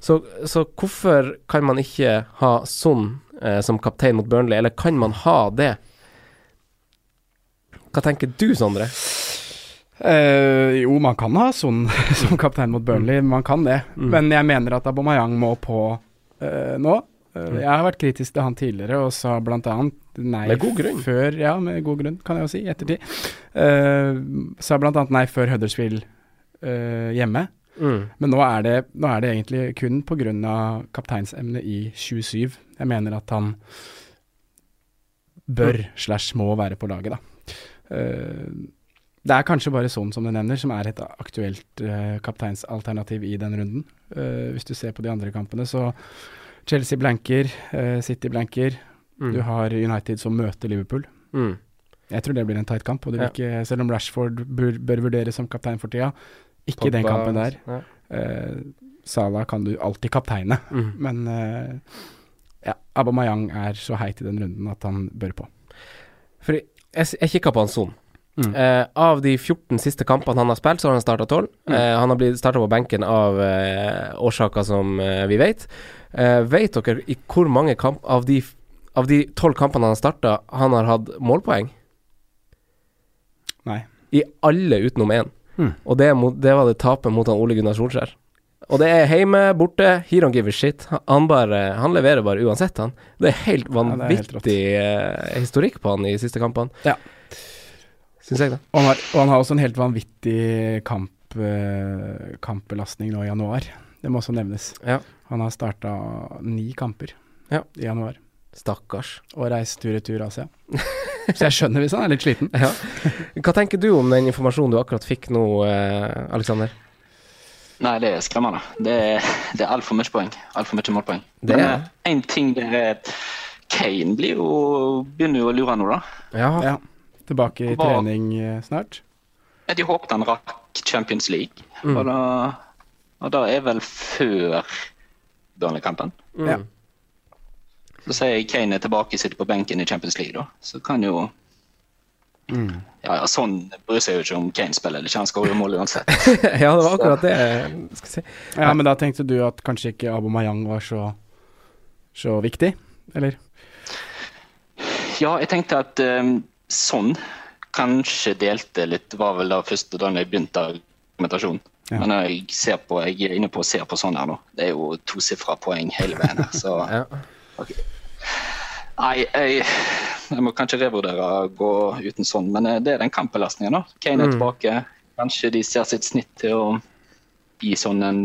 Så, så hvorfor kan man ikke ha Son eh, som kaptein mot Burnley, eller kan man ha det? Hva tenker du, Sondre? Eh, jo, man kan ha Son [LAUGHS] som kaptein mot Burnley, man kan det. Mm. Men jeg mener at Aubameyang må på eh, nå. Eh, Mm. Jeg har vært kritisk til han tidligere og sa annet nei Med god grunn. før Ja, med god grunn, kan jeg jo si, i ettertid. Uh, sa annet nei før Huddersfield uh, hjemme. Mm. Men nå er, det, nå er det egentlig kun pga. kapteinsemnet i 27. Jeg mener at han bør slash må være på laget, da. Uh, det er kanskje bare sånn som du nevner, som er et aktuelt uh, kapteinsalternativ i den runden. Uh, hvis du ser på de andre kampene, så Chelsea blanker, City blanker. Mm. Du har United som møter Liverpool. Mm. Jeg tror det blir en tight kamp, og det vil Ja. ikke, selv om Rashford bør, bør vurderes som kaptein for tida, ikke den kampen der. Ja. Uh, Salah kan du alltid kapteine, [LAUGHS] Mm. men uh, ja, Abamayang er så heit i den runden at han bør på. Fordi jeg, jeg kikka på han Son. Mm. Uh, av de 14 siste kampene han har spilt, så har han starta 12. Mm. Uh, han har blitt starta på benken av uh, årsaker som vi vet. Vet dere i hvor mange kamp av de av de tolv kampene han har starta, han har hatt målpoeng? Nei. I alle utenom én. Mm. Og det, det var det tapet mot han Ole Gunnar Solskjær. Og det er hjemme, borte, he don't give a shit. Han, bare Han leverer bare uansett, han. Det er helt det er helt vanvittig eh, historikk på han i siste kampene. Ja. Syns jeg, da. Og han, har, og han har også en helt vanvittig kamp, eh, kampbelastning nå i januar. Det må også nevnes. Ja. Han har starta ni kamper Ja. i januar, Stakkars. og reist tur-retur Asia. [LAUGHS] Så jeg skjønner hvis han er litt sliten. [LAUGHS] Ja. Hva tenker du om den informasjonen du akkurat fikk nå, eh, Aleksander? Nei, det er skremmende. Det er, det er altfor mye poeng. Altfor mye målpoeng. Det Men er- én ting der er Kane blir jo, begynner jo å lure nå, da. Ja. Ja. Tilbake i Hva- trening eh, snart. De håpet han rakk Champions League, Mm. og, da, og da er vel før Burnley-kampen. Mm. Ja. Så sier si Kane er tilbake, sitter på benken i Champions League, da. Så kan jo Mm. Ja, ja, sånn bryr seg jo ikke om Kane spiller eller ikke, han skårer mål uansett. ja, det var akkurat det skal si. Ja, men da tenkte du at kanskje ikke Aubameyang var så, så viktig, eller? Ja, jeg tenkte at um, sånn kanskje delte litt, var vel da første da jeg begynte argumentasjonen. Ja. Men når jeg ser på, jeg er inne på å se på sånn her nå. Det er jo tosifra poeng hele veien her, så Ja. Nei, jeg, jeg må kanskje revurdere å gå uten sånn, men eh, det er den kampbelastningen, da. Kane er Mm. tilbake. Kanskje de ser sitt snitt til å gi sånn en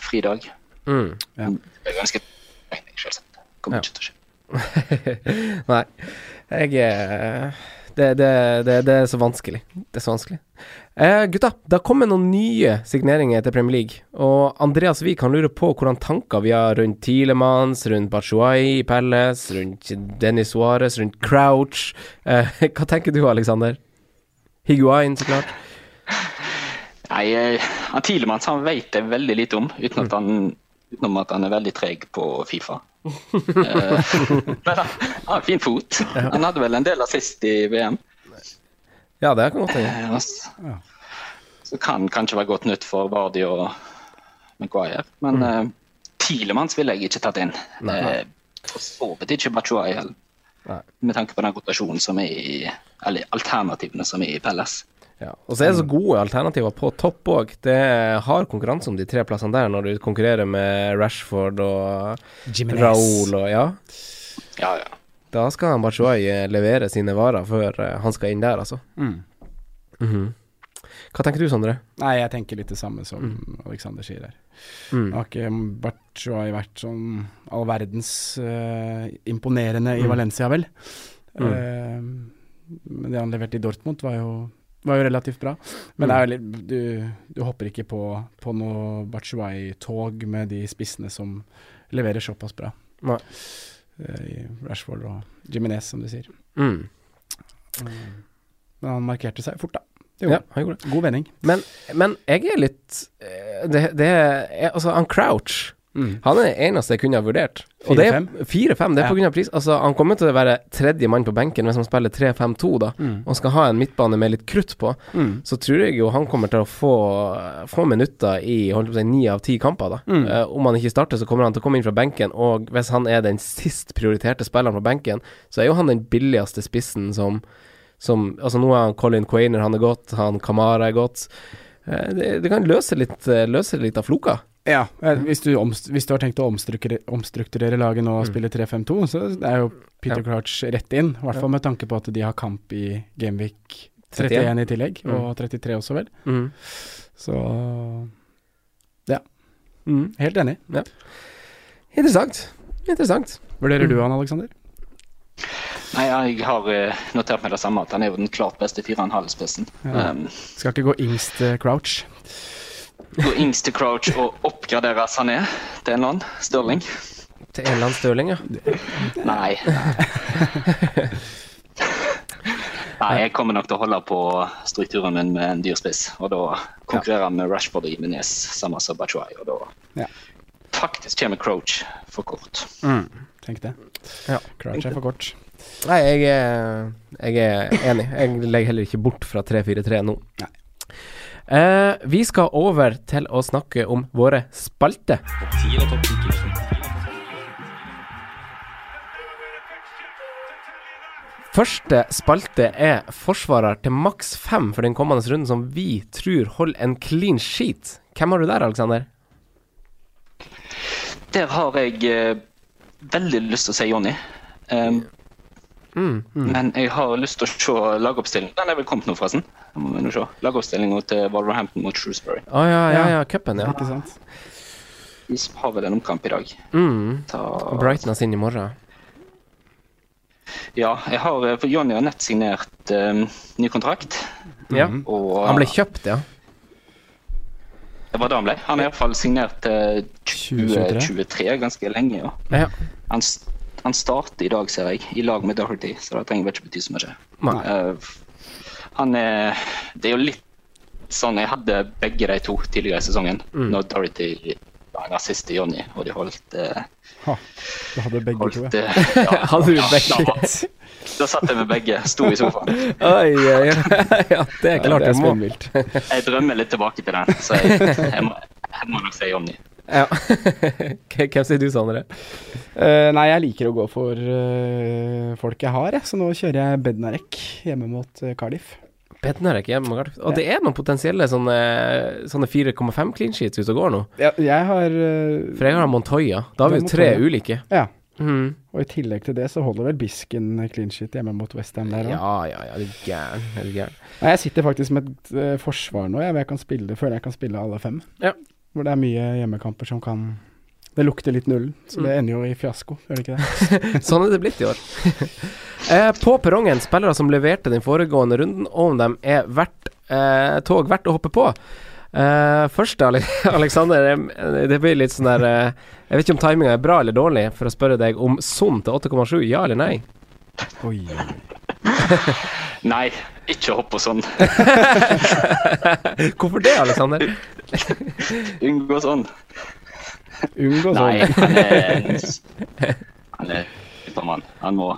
fridag. Mm. Ja. Det er ganske selvsagt. Kommer Ja. ikke til å skje. [LAUGHS] Nei, jeg eh, det, det, det, det er så vanskelig. Det er så vanskelig. Eh, gutta, det har kommet noen nye signeringer til Premier League. Og Andreas Wiik kan lurer på hvordan tanker vi har rundt Tilemans, rundt Bachuay i Pelles, rundt Dennis Suárez, rundt Crouch. Eh, [LAUGHS] hva tenker du, Alexander? Higuain, så klart. Nei, eh, han Tilemans han vet jeg veldig lite om, uten at han, utenom at han er veldig treg på Fifa. Eh, [LAUGHS] Men han har fin fot. Han hadde vel en del assist i VM. Ja, det kan godt hende. Eh, Ja. Så kan kanskje være godt nytt for Vardy og Maguire. Men Mm. uh, Tilemanns ville jeg ikke tatt inn. Eh, for så vidt ikke Bachuay heller. Med tanke på den rotasjonen som er i Eller alternativene som er i Pelles. Ja. Og så er det så gode alternativer på topp òg. Det har konkurranse om de tre plassene der, når du konkurrerer med Rashford og Raoul og Ja. Ja, ja. Da skal Bachuay eh, levere sine varer før eh, han skal inn der, altså. Mm. Mhm. Hva tenker du, Sondre? Nei, jeg tenker litt det samme som Alexander sier her. Mm. Har ikke Batshuayi vært sånn all verdens uh, imponerende i Mm. Valencia, vel? Mm. Eh, men det han leverte i Dortmund, var jo, var jo relativt bra. Men jo litt, du, du hopper ikke på, på noe Batshuayi-tog med de spissene som leverer såpass bra. Nei. Eh, I Rashford og Jiminez, som du sier. Mm. Men han markerte seg fort, da. Jo, Ja, han gjorde det. God vending. Men, men jeg er litt eh, Det, det er Altså, han Crouch Mm. Han er den eneste jeg kunne ha vurdert. Og det er 4-5? 4-5, det er Ja. av pris. Altså, han kommer til å være tredje mann på benken hvis han spiller 3-5-2, da. Mm. Og skal ha en midtbane med litt krutt på. Mm. Så tror jeg jo han kommer til å få, få minutter i holdt på å si, ni av ti kamper, da. Mm. Uh, om han ikke starter, så kommer han til å komme inn fra benken, og hvis han er den sist prioriterte spilleren på benken, så er jo han den billigste spissen som, som Altså, nå er han Colin Quainer, han er godt, han Kamara er godt. Eh, det, det kan løse litt, løse litt av floka. Ja, eh, hvis du, omst hvis du har tenkt å omstrukturere, omstrukturere laget nå og Mm. spille 3-5-2, så er jo Peter Ja. Crouch rett inn. I hvert fall med tanke på at de har kamp i Gameweek 31 31 i tillegg, Mm. og 33 også, vel. Mm. Så Mm. helt enig. Interessant. Interessant. Vurderer du han, Alexander? Nei, jeg har eh, notert meg det samme, at han er jo den klart beste 4,5-spissen. Ja. Um, Skal ikke gå yngst eh, Crouch. Gå yngst til Crouch og oppgradere Sané til en eller annen. Stirling. Til en eller annen Stirling, ja. Nei. Nei, jeg kommer nok til å holde på strukturen min med en dyr spiss. Og da konkurrerer han ja. med Rashford og Jimenez samme som Bachuay. Og da Ja. faktisk kommer Crouch for kort. Tenk det. Ja. Crouch er for kort. Nei, jeg er, jeg er enig. Jeg legger heller ikke bort fra 3-4-3 nå. Nei. Eh, vi skal over til å snakke om våre spalter. Topp 10 eller topp 10 tipsen? Første spalte er forsvarer til maks fem for den kommende runden som vi tror holder en clean sheet. Hvem har du der, Alexander? Der har jeg eh, veldig lyst til å si Jonny. Um, Mm. Men jeg har lyst til å se lagoppstillingen. Den er vel kommet nå, forresten. Lagoppstillinga til Wolverhampton mot Shrewsbury. Å ja, ja, ja, cupen, ja. Ikke sant? De har vel en omkamp i dag. Mm. Ta, Brighton har sin i morgen. Ja, jeg har, eh, for Johnny har nett signert um, ny kontrakt. Ja. Og Han ble kjøpt, ja. Det var det han ble. Han er iallfall signert til 2023. 2023, ganske lenge. Ja. ja. Han, han starter i dag, ser jeg, i lag med Doherty, så det trenger vel ikke bety så mye. Eh, han er Det er jo litt sånn Jeg hadde begge de to tidligere i sesongen, Mm. når Doherty var en assist til Jonny, og de holdt uh, Ha, du hadde begge to, holdt ja. eh, [LAUGHS] ja, Hadde du ja, begge? Da, da satt jeg med begge, sto i sofaen. Oi, oi, oi. [LAUGHS] ja, det er klart det er spinnvilt. Jeg drømmer litt tilbake til den, så jeg, jeg, må, jeg må nok si Jonny. Ja. [LAUGHS] Hvem sier du, Sondre? Uh, nei, jeg liker å gå for uh, folk jeg har, jeg. så nå kjører jeg Bednarek hjemme mot uh, Cardiff. Bednarek hjemme. mot Cardiff. Og det er noen potensielle sånne, sånne 4,5 clean sheets ute og går nå. Ja, jeg har eh, For jeg har Montoya. Da har vi jo tre ulike. Ja, Mm. og i tillegg til det så holder vel Bisken clean sheet hjemme mot Westham der òg. Ja, ja, ja. Er gæren? Er gæren? Nei, jeg sitter faktisk med et eh, forsvar nå, jeg, jeg kan spille, føler jeg kan spille alle fem. Ja. Hvor det er mye hjemmekamper som kan Det lukter litt nullen, så det Mm. ender jo i fiasko, gjør det ikke det? [LAUGHS] Sånn er det blitt i år. [LAUGHS] eh, på perrongen, spillere som leverte den foregående runden, og om dem er verdt eh, tog verdt å hoppe på. Eh, først, Aleksander. [LAUGHS] Alexander, det blir litt sånn der eh, Jeg vet ikke om timinga er bra eller dårlig, for å spørre deg om Son til 8,7, ja eller nei? Oi. Nei, ikke hopp på sånn. [LAUGHS] Hvorfor det, Alexander? Unngå sånn. Unngå Nei, sånn. han er, [LAUGHS] han er Supermann. Han må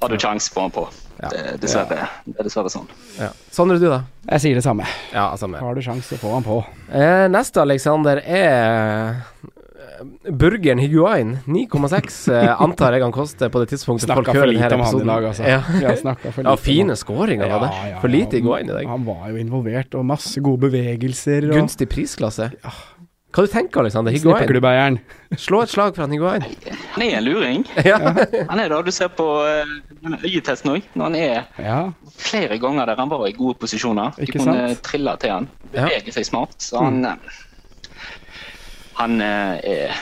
Har du sjanse, på han på. Det, er dessverre, det er dessverre sånn. Ja. Sondre, du, da? Jeg sier det samme. Ja, samme. Har du sjanse, få han på. Eh, neste, Alexander, er Burgeren Higuain. 9,6 eh, antar jeg han koster på det tidspunktet Snakka folk for lite om han i dag, altså. Ja. Ja, lite Ja, fine skåringer var det. Ja, ja, For lite Higuain i dag. Han var jo involvert, og masse gode bevegelser. Og Gunstig prisklasse. Hva du tenker Alexander? Higuain? Slå et slag for han Higuain. Han er en luring. [LAUGHS] Ja. Han er det. Du ser på eh, denne øyetesten òg. Når han er Ja. flere ganger der han var i gode posisjoner. Ikke kunne sant? trille til han. Ja. Seg smart. Så han eh, Han eh, er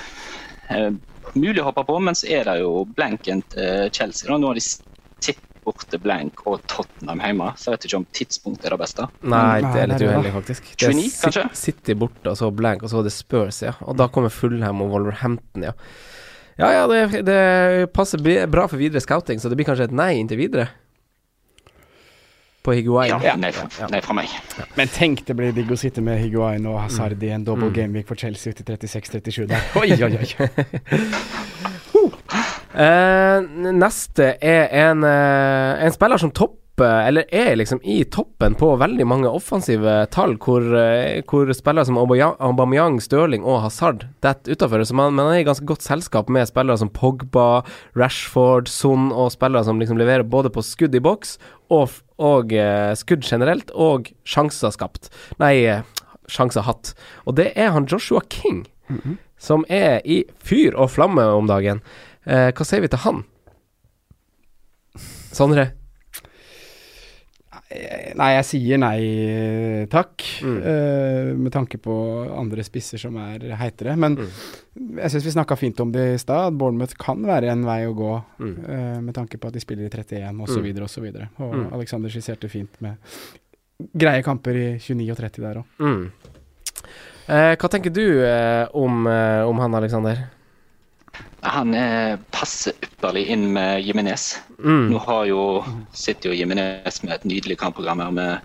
eh, mulig å hoppe på, men så er det jo blanken til Chelsea. Nå har de sett borte blank og Tottenham hjemme, så jeg vet ikke om tidspunktet er det beste. Nei, det er litt det er det. uheldig, faktisk. Det er 29, kanskje? City borte, og så blank, og så er det Spurs, ja. Og da kommer Fulham og Wolverhampton, ja. Ja ja, det, det passer bra for videre scouting, så det blir kanskje et nei inntil videre. På Higuain. Ja, nei, fra, nei fra meg. Men tenk det blir digg å sitte med Higuain og Hazard i en double Mm. gameweek for Chelsea ut i 36-37 der. [LAUGHS] Oi, oi, oi. [LAUGHS] uh, neste er en, uh, en spiller som topper, eller er liksom i toppen på veldig mange offensive tall, hvor, eh, hvor spillere som Aubameyang, Stirling og Hazard detter utafor. Så man, man er i ganske godt selskap med spillere som Pogba, Rashford, Son og spillere som liksom leverer både på skudd i boks og, og eh, skudd generelt, og sjanser skapt. Nei, eh, sjanser hatt. Og det er han Joshua King, som er i fyr og flamme om dagen. Eh, hva sier vi til han? Sondre? Nei, jeg sier nei takk, Mm. uh, med tanke på andre spisser som er heitere. Men Mm. jeg syns vi snakka fint om det i stad. at Bournemouth kan være en vei å gå, Mm. uh, med tanke på at de spiller i 31 osv. osv. Og, så videre. og Mm. Alexander skisserte fint med greie kamper i 29 og 30 der òg. Mm. Eh, hva tenker du om, om han, Alexander? Han passer passe ypperlig inn med Jimenez. Mm. Nå har jo, sitter jo Jimenez med et nydelig kampprogram her med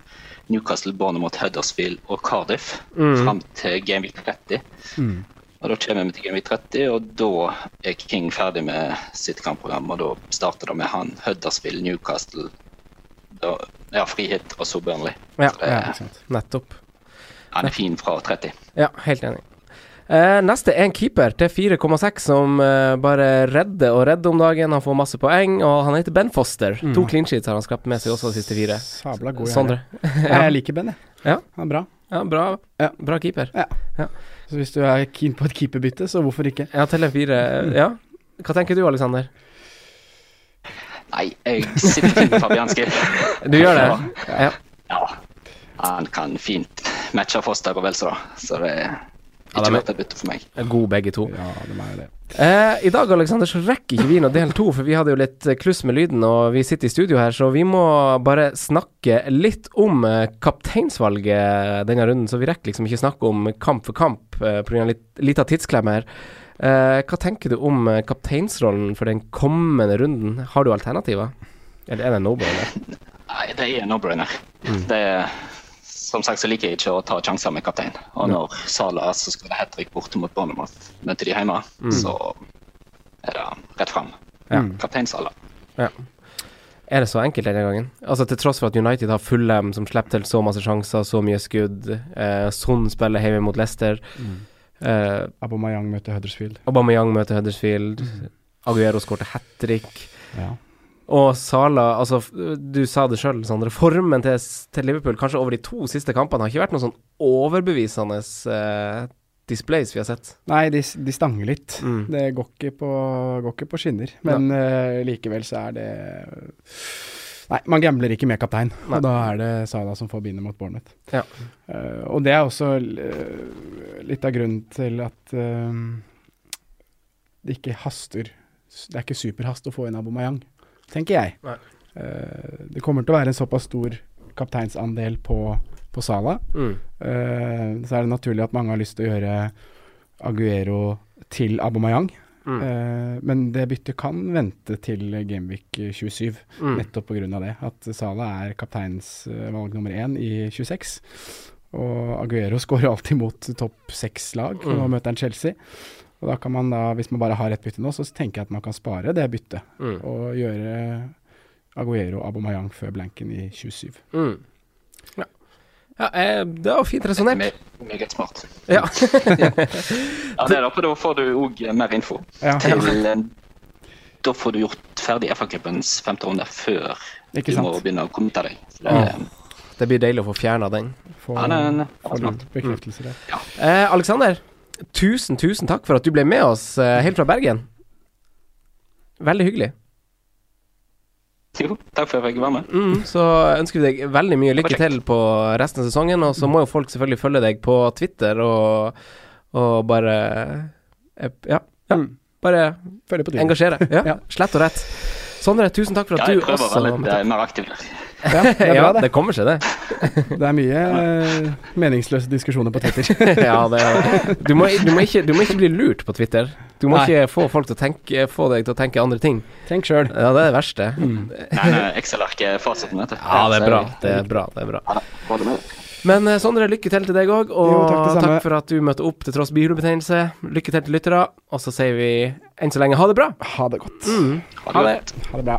Newcastle, Bournemouth, Huddersfield og Cardiff Mm. fram til Gameweek 30. Mm. Og Da kommer vi til Gameweek 30, og da er King ferdig med sitt kampprogram. Og da starter det med han Huddersfield, Newcastle, da, ja, Frihet og så Burnley. Ja, Så det, Ja, nettopp. han er fin fra 30. Ja, helt enig. Eh, neste er en keeper til 4,6 som eh, bare redder og redder om dagen. Han får masse poeng, og han heter Ben Foster. Mm. To clean sheets har han skapt med seg også de siste fire. Sabla god Sondre? [LAUGHS] Ja. Jeg liker Ben, jeg. Ja. Han er bra. Ja, bra, Ja. bra keeper. Så hvis du er keen på et keeperbytte, så hvorfor ikke? Ja, teller fire. Ja. Hva tenker du, Alexander? Nei, jeg sitter fint med Fabianski. [LAUGHS] Du gjør det? Ja. Ja. Ja. Han kan fint matche Foster og Velsa, da. Så det Ja, ikke de vært et bytte for meg. God begge to. Ja, de er det. Eh, I dag Alexander, så rekker ikke vi noe del to, for vi hadde jo litt eh, kluss med lyden, og vi sitter i studio her, så vi må bare snakke litt om eh, kapteinsvalget denne runden. Så vi rekker liksom ikke snakke om kamp for kamp eh, pga. litt lita tidsklemme her. Eh, hva tenker du om kapteinsrollen for den kommende runden? Har du alternativer? Eller er det no-brainer? [LAUGHS] Nei, det er no-brainer. Mm. Det er- Som sagt så liker jeg ikke å ta sjanser med kaptein. Og når Sala så skal det hat trick borte mot Bournemouth, møter de hjemme, så er det rett fram. Ja. Kaptein Sala. Er det så enkelt denne gangen? Altså Til tross for at United har Fulham, som slipper til så masse sjanser, så mye skudd. Eh, Son spiller hjemme mot Leicester. Eh, Abomayang møter Huddersfield. Aubameyang møter Huddersfield. Aguero skårte hat trick. Ja. Og Sala, altså du sa det sjøl, Sondre. Formen til, til Liverpool, kanskje over de to siste kampene, har ikke vært noe sånn overbevisende eh, displays vi har sett. Nei, de, de stanger litt. Mm. Det går ikke, på, går ikke på skinner. Men eh, likevel så er det Nei, man gambler ikke med kaptein. Nei. Og da er det Sala som får bindet mot Bournemouth. Ja. Uh, og det er også uh, litt av grunnen til at det ikke haster Det er ikke superhast å få inn Abomayang, tenker jeg. Eh, det kommer til å være en såpass stor kapteinsandel på, på Sala. Mm. Uh, så er det naturlig at mange har lyst til å gjøre Aguero til Abomayang. Mm. Uh, men det byttet kan vente til Gameweek 27, Mm. nettopp pga. det. At Sala er kapteinsvalg nummer én i 26. Og Aguero [LAUGHS] skårer alltid mot topp seks-lag, og nå Mm. møter han Chelsea. Og da kan man da, hvis man bare har ett bytte nå, så tenker jeg at man kan spare det byttet. Mm. Og gjøre Aguero Abomayang før blanken i 27. Mm. Ja. ja eh, det var fint resonnert. Me- Meget smart. Ja. [LAUGHS] Ja, det er da, for da får du òg mer info. Ja, Til, eh, da får du gjort ferdig FA-cupens femte runde før ikke du må begynne å kommentere deg. Så det, Ja. Det blir deilig å få fjerna den. Få, Ja, det en- få litt bekreftelser der. Eh, Alexander, tusen, tusen takk for at du ble med oss eh, helt fra Bergen. Veldig hyggelig. jo, takk for at jeg fikk være med. Mm, så ønsker vi deg veldig mye lykke til på resten av sesongen. Og så må jo folk selvfølgelig følge deg på Twitter og, og bare eh, Ja, ja Mm. bare Følger på Twitter. engasjere. Ja, [LAUGHS] Ja. Slett og rett. Sondre, tusen takk for at Ja, at jeg prøver å være litt eh, mer aktiv. Ja, det er [LAUGHS] Ja, bra, det. det kommer seg, det. [LAUGHS] Det er mye uh, meningsløse diskusjoner på Twitter. [LAUGHS] ja, det er, du, må, du, må ikke, du må ikke bli lurt på Twitter. Du må Nei. ikke få folk til å tenke Få deg til å tenke andre ting. Tenk sjøl. Ja, det er det verste. Nei, nei, Excel-ark er fasiten, vet du. Ja, det er bra. Det er bra. Det er bra. Ja. Men eh, Sondre, lykke til til deg òg, og Jo, takk takk, for at du møtte opp til tross bihulebetegnelse. Lykke til til lyttere, og så sier vi enn så lenge ha det bra. Ha det godt. Mm. Ha det. Ha det bra.